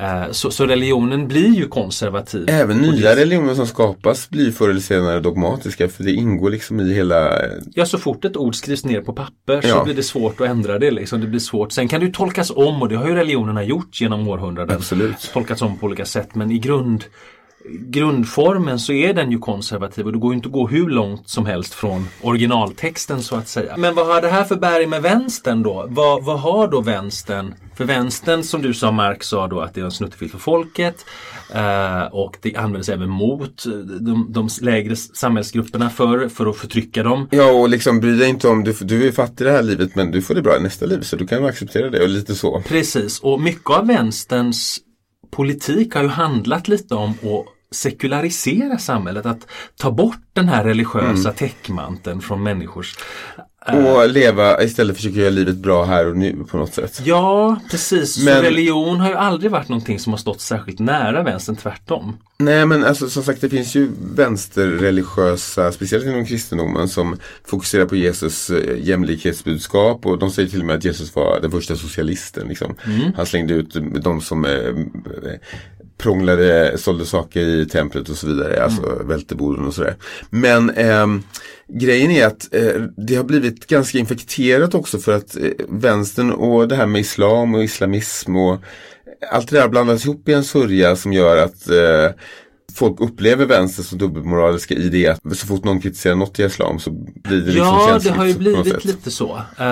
Eh, så, så religionen blir ju konservativ. Även nya det- religioner som skapas blir förr eller senare dogmatiska för det ingår liksom i hela Ja, så fort ett ord skrivs ner på papper så Ja. blir det svårt att ändra det. Liksom. Det blir svårt. Sen kan det ju tolkas om och det har ju religionerna gjort genom århundraden. Absolut. Tolkats om på olika sätt men i grund, grundformen så är den ju konservativ och det går inte att gå hur långt som helst från originaltexten så att säga. Men vad har det här för bäring med vänstern då? Vad, vad har då vänstern? För vänstern som du sa Marx sa då att det är en snuttefilt för folket eh, och det används även mot de, de lägre samhällsgrupperna för, för att förtrycka dem. Ja och liksom bry dig inte om, du, du är fattig i det här livet men du får det bra i nästa liv så du kan acceptera det och lite så. Precis, och mycket av vänsterns politik har ju handlat lite om att sekularisera samhället, att ta bort den här religiösa täckmanteln från människors Och leva, istället försöka göra livet bra här och nu på något sätt. Ja, precis. Men- Så religion har ju aldrig varit någonting som har stått särskilt nära vänstern, tvärtom. Nej men alltså som sagt det finns ju vänsterreligiösa, speciellt inom kristendomen, som fokuserar på Jesus eh, jämlikhetsbudskap och de säger till och med att Jesus var den första socialisten. Liksom. Han slängde ut de som eh, eh, prånglade, sålde saker i templet och så vidare, alltså välteborden och sådär. Men ehm, grejen är att eh, det har blivit ganska infekterat också för att eh, vänstern och det här med islam och islamism och allt det där blandas ihop i en sörja som gör att eh, folk upplever vänster som dubbelmoraliska i det att så fort någon kritiserar något i islam så blir det liksom ja, det har ju blivit lite så. Eh,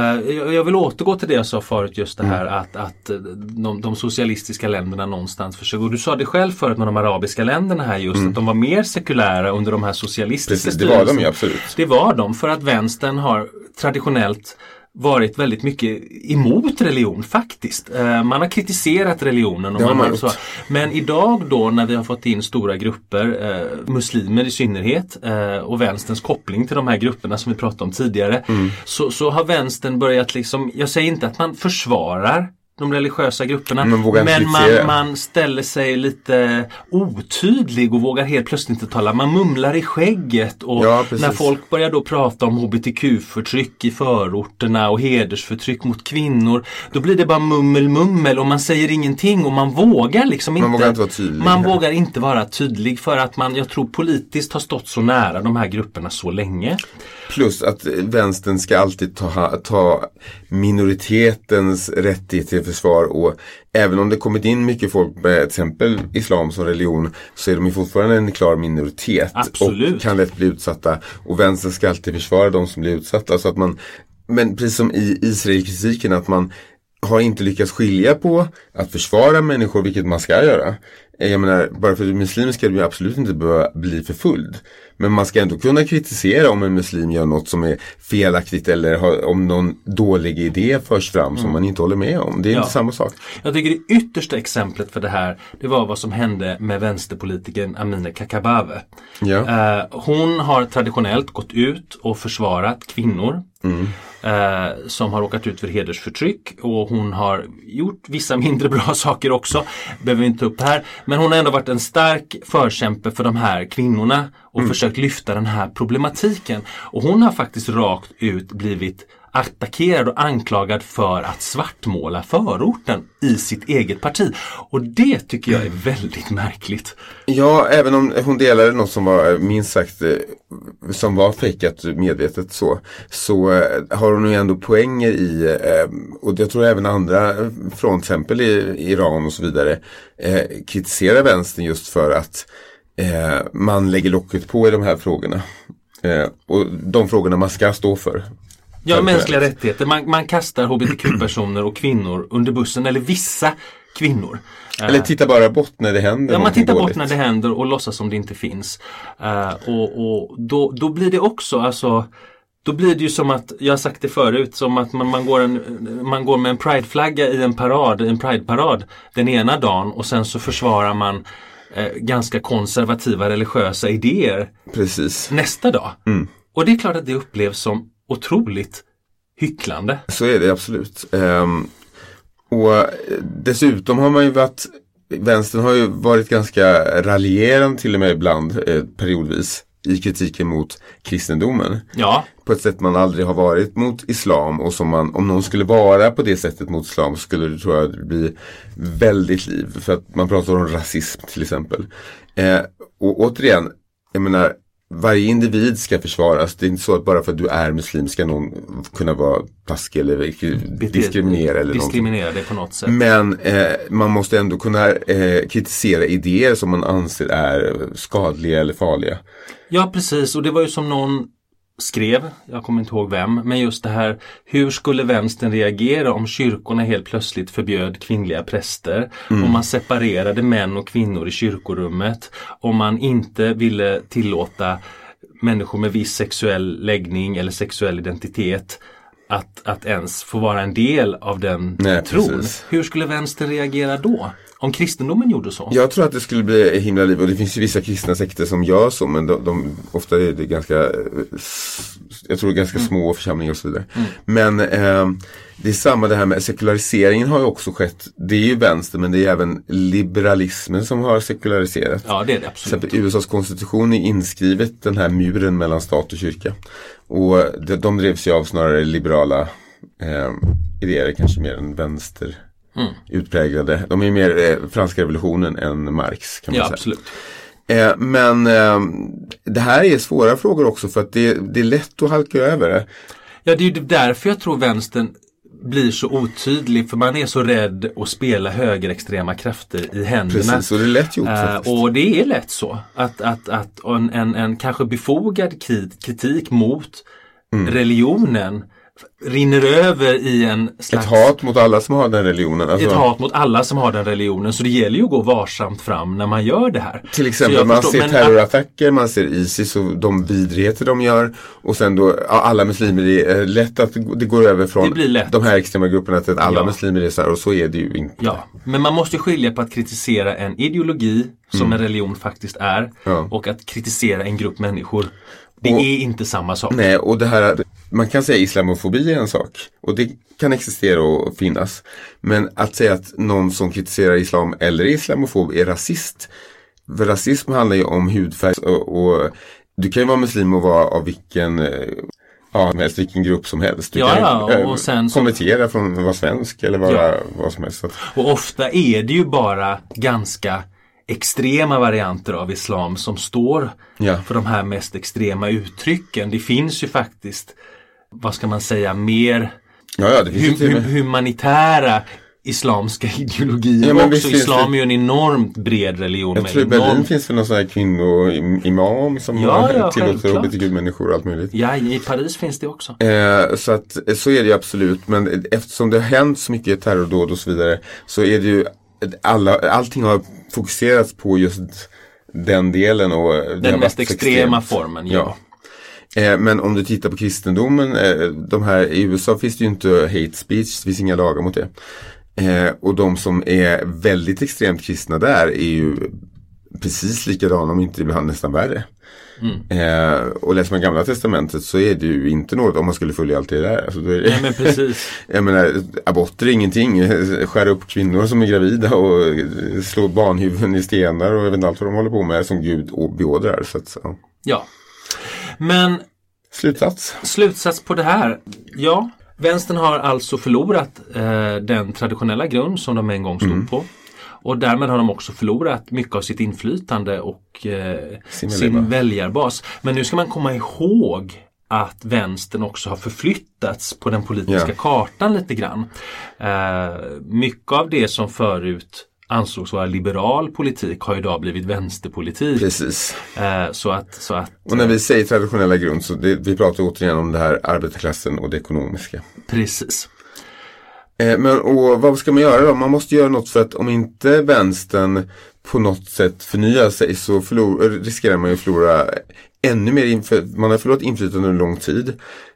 jag, vill återgå till det jag sa förut, just det här Mm. att, att eh, de, de socialistiska länderna någonstans försöker, och du sa det själv förut med de arabiska länderna här just, att de var mer sekulära under de här socialistiska Mm. Precis, det var de ju absolut. Det var de, för att vänstern har traditionellt varit väldigt mycket emot religion faktiskt. Eh, Man har kritiserat religionen. Och man har så. Men idag då när vi har fått in stora grupper, eh, muslimer i synnerhet eh, och vänsterns koppling till de här grupperna som vi pratade om tidigare. Mm. Så, så har vänstern börjat liksom, jag säger inte att man försvarar de religiösa grupperna. Men inte men man, man ställer sig lite otydlig och vågar helt plötsligt inte tala. Man mumlar i skägget och Ja, när folk börjar då prata om hbtq-förtryck i förorterna och hedersförtryck mot kvinnor. Då blir det bara mummel mummel och man säger ingenting och man vågar liksom inte. Man vågar inte vara tydlig. Man vågar inte vara tydlig för att man, jag tror politiskt har stått så nära de här grupperna så länge. Plus att vänstern ska alltid ta, ta minoritetens rättighet till försvar och även om det kommit in mycket folk med till exempel islam som religion så är de ju fortfarande en klar minoritet Absolut. och kan lätt bli utsatta. Och vänstern ska alltid försvara de som blir utsatta. Så att man, men precis som i Israelkritiken att man har inte lyckats skilja på att försvara människor, vilket man ska göra. Eh, Jag menar, bara för att du är muslim ska du absolut inte behöva bli förföljd. Men man ska ändå kunna kritisera om en muslim gör något som är felaktigt eller har, om någon dålig idé förs fram som man inte håller med om. Det är Ja. inte samma sak. Jag tycker det yttersta exemplet för det här det var vad som hände med vänsterpolitikern Amineh Kakabaveh. Ja. Eh, hon har traditionellt gått ut och försvarat kvinnor eh, som har råkat ut för hedersförtryck och hon har gjort vissa mindre bra saker också. Behöver vi inte ta upp här. Men hon har ändå varit en stark förkämpe för de här kvinnorna och försökt lyfta den här problematiken. Och hon har faktiskt rakt ut blivit attackerad och anklagad för att svartmåla förorten i sitt eget parti. Och det tycker jag är väldigt märkligt. Ja, även om hon delade något som var eh, minst sagt eh, som var fejkat medvetet så. Så eh, har hon ju ändå poänger i, och jag tror även andra från till exempel i Iran och så vidare kritiserar vänstern just för att man lägger locket på i de här frågorna. Och de frågorna man ska stå för. Ja, mänskliga rättigheter. Man, man kastar hbtq-personer och kvinnor under bussen, eller vissa kvinnor. Eller titta bara bort när det händer Ja, man tittar bort när det händer och låtsas som det inte finns. Eh, och och då, då blir det också, alltså då blir det ju som att, jag har sagt det förut, som att man, man, går, en, man går med en prideflagga i en parad, en prideparad den ena dagen och sen så försvarar man eh, ganska konservativa religiösa idéer Precis. nästa dag. Mm. Och det är klart att det upplevs som otroligt hycklande. Så är det absolut. Ehm, och dessutom har man ju varit, vänstern har ju varit ganska raljerande till och med ibland eh, periodvis i kritiken mot kristendomen. Ja, På ett sätt man aldrig har varit mot islam och som man, om någon skulle vara på det sättet mot islam skulle det tror jag bli väldigt liv. För att man pratar om rasism till exempel. Eh, och återigen, jag menar varje individ ska försvaras. Det är inte så att bara för att du är muslim ska någon kunna vara taskig eller diskriminera eller diskriminera dig på något sätt. Men eh, man måste ändå kunna eh, kritisera idéer som man anser är skadliga eller farliga. Ja precis och det var ju som någon skrev, jag kommer inte ihåg vem, men just det här hur skulle vänstern reagera om kyrkorna helt plötsligt förbjöd kvinnliga präster? Om man separerade män och kvinnor i kyrkorummet? Om man inte ville tillåta människor med viss sexuell läggning eller sexuell identitet att, att ens få vara en del av den Nej, tron. precis. Hur skulle vänstern reagera då? Om kristendomen gjorde så? Jag tror att det skulle bli himla liv och det finns ju vissa kristna sekter som gör så men de, de, ofta är det ganska eh, Jag tror ganska små församlingar och så vidare. Men eh, det är samma det här med sekulariseringen har ju också skett. Det är ju vänster men det är även liberalismen som har sekulariserat. Ja det är det absolut. exempel USAs konstitution är inskrivet den här muren mellan stat och kyrka. Och de, de drevs ju av snarare liberala eh, idéer, kanske mer än vänster Mm. utpräglade. De är mer eh, franska revolutionen än Marx kan man Ja säga. absolut. Eh, men eh, det här är svåra frågor också för att det, det är lätt att halka över det. Ja, det är ju därför jag tror vänstern blir så otydlig för man är så rädd att spela högerextrema krafter i händerna. Precis, och det är lätt gjort Eh, faktiskt. och det är lätt så att, att, att en, en, en kanske befogad kri- kritik mot Mm. religionen rinner över i en slags Ett hat mot alla som har den religionen. Alltså, ett hat mot alla som har den religionen. Så det gäller ju att gå varsamt fram när man gör det här. Till exempel man förstår- ser terrorattacker, man ser Isis och de vidrigheter de gör. Och sen då, ja, alla muslimer, det är lätt att det går över från de här extrema grupperna till att alla Ja. muslimer är så här och så är det ju inte. Ja, men man måste skilja på att kritisera en ideologi som en religion faktiskt är Mm. Ja. och att kritisera en grupp människor. Det Och- är inte samma sak. Nej, och det här, man kan säga islamofobi är en sak. Och det kan existera och finnas. Men att säga att någon som kritiserar islam eller är islamofob är rasist. För rasism handlar ju om hudfärg och, och du kan ju vara muslim och vara av vilken eh, Ja, helst vilken grupp som helst. Du Ja, kan ja, eh, och sen konvertera från att vara svensk eller vara Ja. vad som helst. Och ofta är det ju bara ganska extrema varianter av islam som står Ja. för de här mest extrema uttrycken. Det finns ju faktiskt, vad ska man säga, mer ja, ja, hu- hu- humanitära islamska ideologier Ja, men också. Islam är ju en enormt bred religion. Jag tror i Berlin enormt- finns det någon sån här kvinnoimam som Ja, ja, tillåter hbtq-människor och allt möjligt. Ja, i Paris finns det också. Eh, så att så är det ju absolut. Men eftersom det har hänt så mycket terrordåd och så vidare så är det ju alla, allting har fokuserats på just den delen. Och Den varit mest extrema extremt. formen, ja. Eh, men om du tittar på kristendomen, eh, de här, i USA finns det ju inte hate speech, det finns inga lagar mot det. Eh, och de som är väldigt extremt kristna där är ju precis likadana, om inte ibland nästan värre. Eh, och läser man gamla testamentet så är det ju inte något om man skulle följa allt det där. Alltså, det, Nej men precis. jag menar, aborter är ingenting. Skära upp kvinnor som är gravida och slå barnhuvuden i stenar och jag vet inte allt vad de håller på med som Gud beordrar. Så att, ja. Ja. Men Slutsats. slutsats på det här. Ja, vänstern har alltså förlorat eh, den traditionella grund som de en gång Mm. stod på. Och därmed har de också förlorat mycket av sitt inflytande och eh, Sin sin, väljarbas. Men nu ska man komma ihåg att vänstern också har förflyttats på den politiska Ja. kartan lite grann. Eh, mycket av det som förut ansågs vara liberal politik har idag blivit vänsterpolitik. Precis. Eh, så att, så att Och när vi säger traditionella grund så det, vi pratar återigen om det här arbetarklassen och det ekonomiska. precis. Eh, men och vad ska man göra då? Man måste göra något för att om inte vänstern på något sätt förnyar sig så förlor, riskerar man ju att förlora ännu mer, inför, man har förlorat inflytande under lång tid.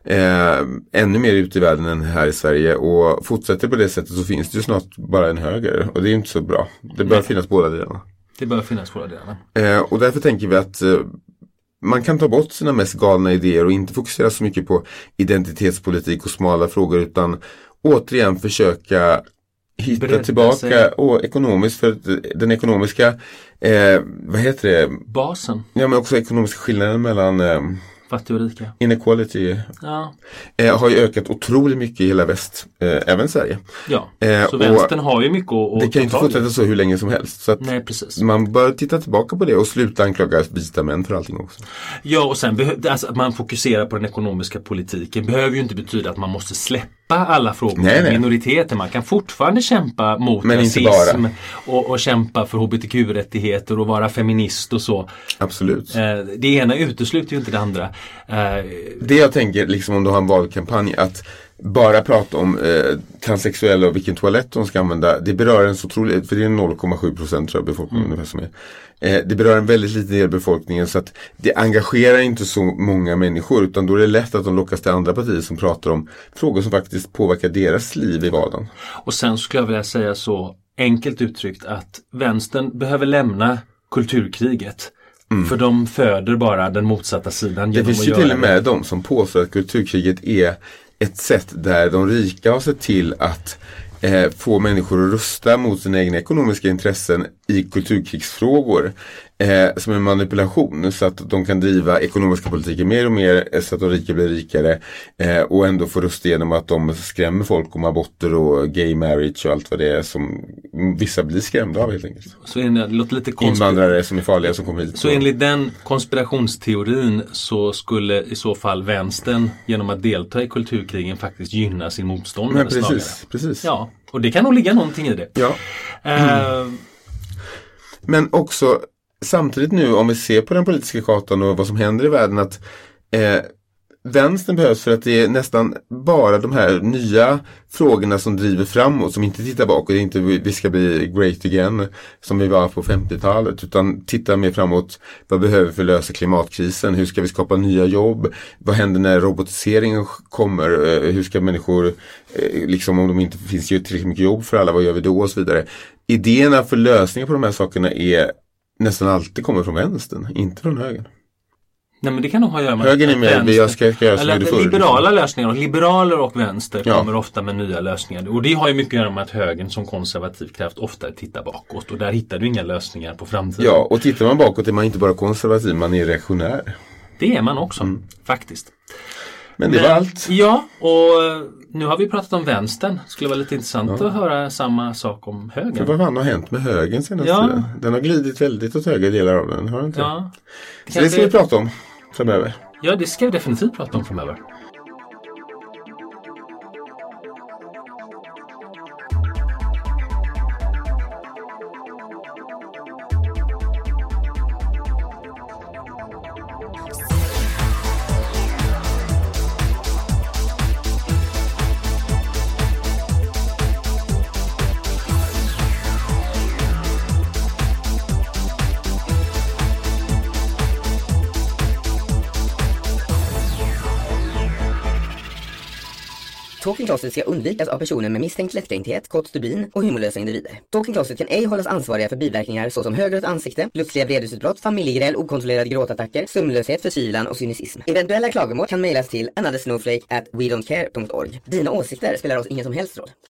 Eh, ännu mer ute i världen än här i Sverige och fortsätter på det sättet så finns det ju snart bara en höger och det är inte så bra. Det bör finnas båda delarna. Det bör finnas båda delarna. Eh, och därför tänker vi att eh, man kan ta bort sina mest galna idéer och inte fokusera så mycket på identitetspolitik och smala frågor utan återigen försöka hitta Bredda tillbaka sig. och ekonomiskt för den ekonomiska, eh, vad heter det, Basen, ja men också ekonomiska skillnaden mellan eh, fattiga och rika. inequality Ja, eh, har ju ökat otroligt mycket i hela väst, eh, även Sverige. ja. Eh, så vänstern har ju mycket att, Det kan ju inte fortsätta så hur länge som helst. Så Nej, man bör titta tillbaka på det och sluta anklaga vita män för allting också. Ja, och sen alltså att man fokuserar på den ekonomiska politiken behöver ju inte betyda att man måste släppa alla frågor Nej, nej. minoriteter. Man kan fortfarande kämpa mot Men rasism och, och kämpa för hbtq-rättigheter och vara feminist och så. Absolut. Eh, det ena utesluter ju inte det andra. Eh, Det jag tänker liksom om du har en valkampanj att bara prata om eh, transsexuella och vilken toalett de ska använda. Det berör en så otroligt, för det är 0,7 procent tror jag befolkningen ungefär som är. Eh, det berör en väldigt liten del av befolkningen så att det engagerar inte så många människor utan då är det lätt att de lockas till andra partier som pratar om frågor som faktiskt påverkar deras liv i vardagen. Och sen skulle jag vilja säga så enkelt uttryckt att vänstern behöver lämna kulturkriget. För de föder bara den motsatta sidan Mm. Det finns ju till och det. med de som påstår att kulturkriget är ett sätt där de rika har sett till att eh, få människor att rösta mot sina egna ekonomiska intressen i kulturkrigsfrågor. Eh, som en manipulation så att de kan driva ekonomiska politiken mer och mer eh, så att de rika blir rikare. Eh, och ändå få rösta genom att de skrämmer folk om aborter och gay marriage och allt vad det är som vissa blir skrämda av helt enkelt. Så en- det låter lite. Invandrare som är farliga som kommer hit. Så enligt den konspirationsteorin så skulle i så fall vänstern genom att delta i kulturkrigen faktiskt gynna sin motståndare precis, snarare. precis. Ja, och det kan nog ligga någonting i det. Ja. Eh, Men också samtidigt nu om vi ser på den politiska kartan och vad som händer i världen att eh, vänstern behövs för att det är nästan bara de här nya frågorna som driver framåt som inte tittar bakåt. Inte vi ska bli great again som vi var på 50-talet utan tittar mer framåt. Vad behöver vi för att lösa klimatkrisen? Hur ska vi skapa nya jobb? Vad händer när robotiseringen kommer? Eh, hur ska människor, eh, liksom om de inte finns ju tillräckligt mycket jobb för alla, vad gör vi då? Och så vidare. Idéerna för lösningar på de här sakerna är nästan alltid kommer från vänstern, inte från högern. nej men det kan nog ha att göra med Högern är med, jag ska, ska göra som Eller förr. liberala lösningar och liberaler och vänster Ja. kommer ofta med nya lösningar. Och det har ju mycket att göra med att högern som konservativ kraft ofta tittar bakåt och där hittar du inga lösningar på framtiden. Ja, och tittar man bakåt är man inte bara konservativ, man är reaktionär. Det är man också, faktiskt. Men det var allt. Ja, och eh, nu har vi pratat om vänstern. skulle vara lite intressant att höra samma sak om För högern. vad fan har hänt med högern senaste Ja. tiden? Den har glidit väldigt åt höger delar av den, har den inte? Ja, Så det ska vi prata om framöver. ja, det ska vi definitivt prata om framöver. Klostret ska undvikas av personer med misstänkt lättkränkthet, kort stubin och humorlösa individer. Talking Klostret kan ej hållas ansvariga för biverkningar såsom högrött ansikte, plötsliga vredesutbrott, familjegräl, okontrollerade gråtattacker, sömnlöshet, förkylan och cynism. Eventuella klagomål kan mejlas till anothersnowflake at wedon'tcare.org. Dina åsikter spelar oss ingen som helst roll.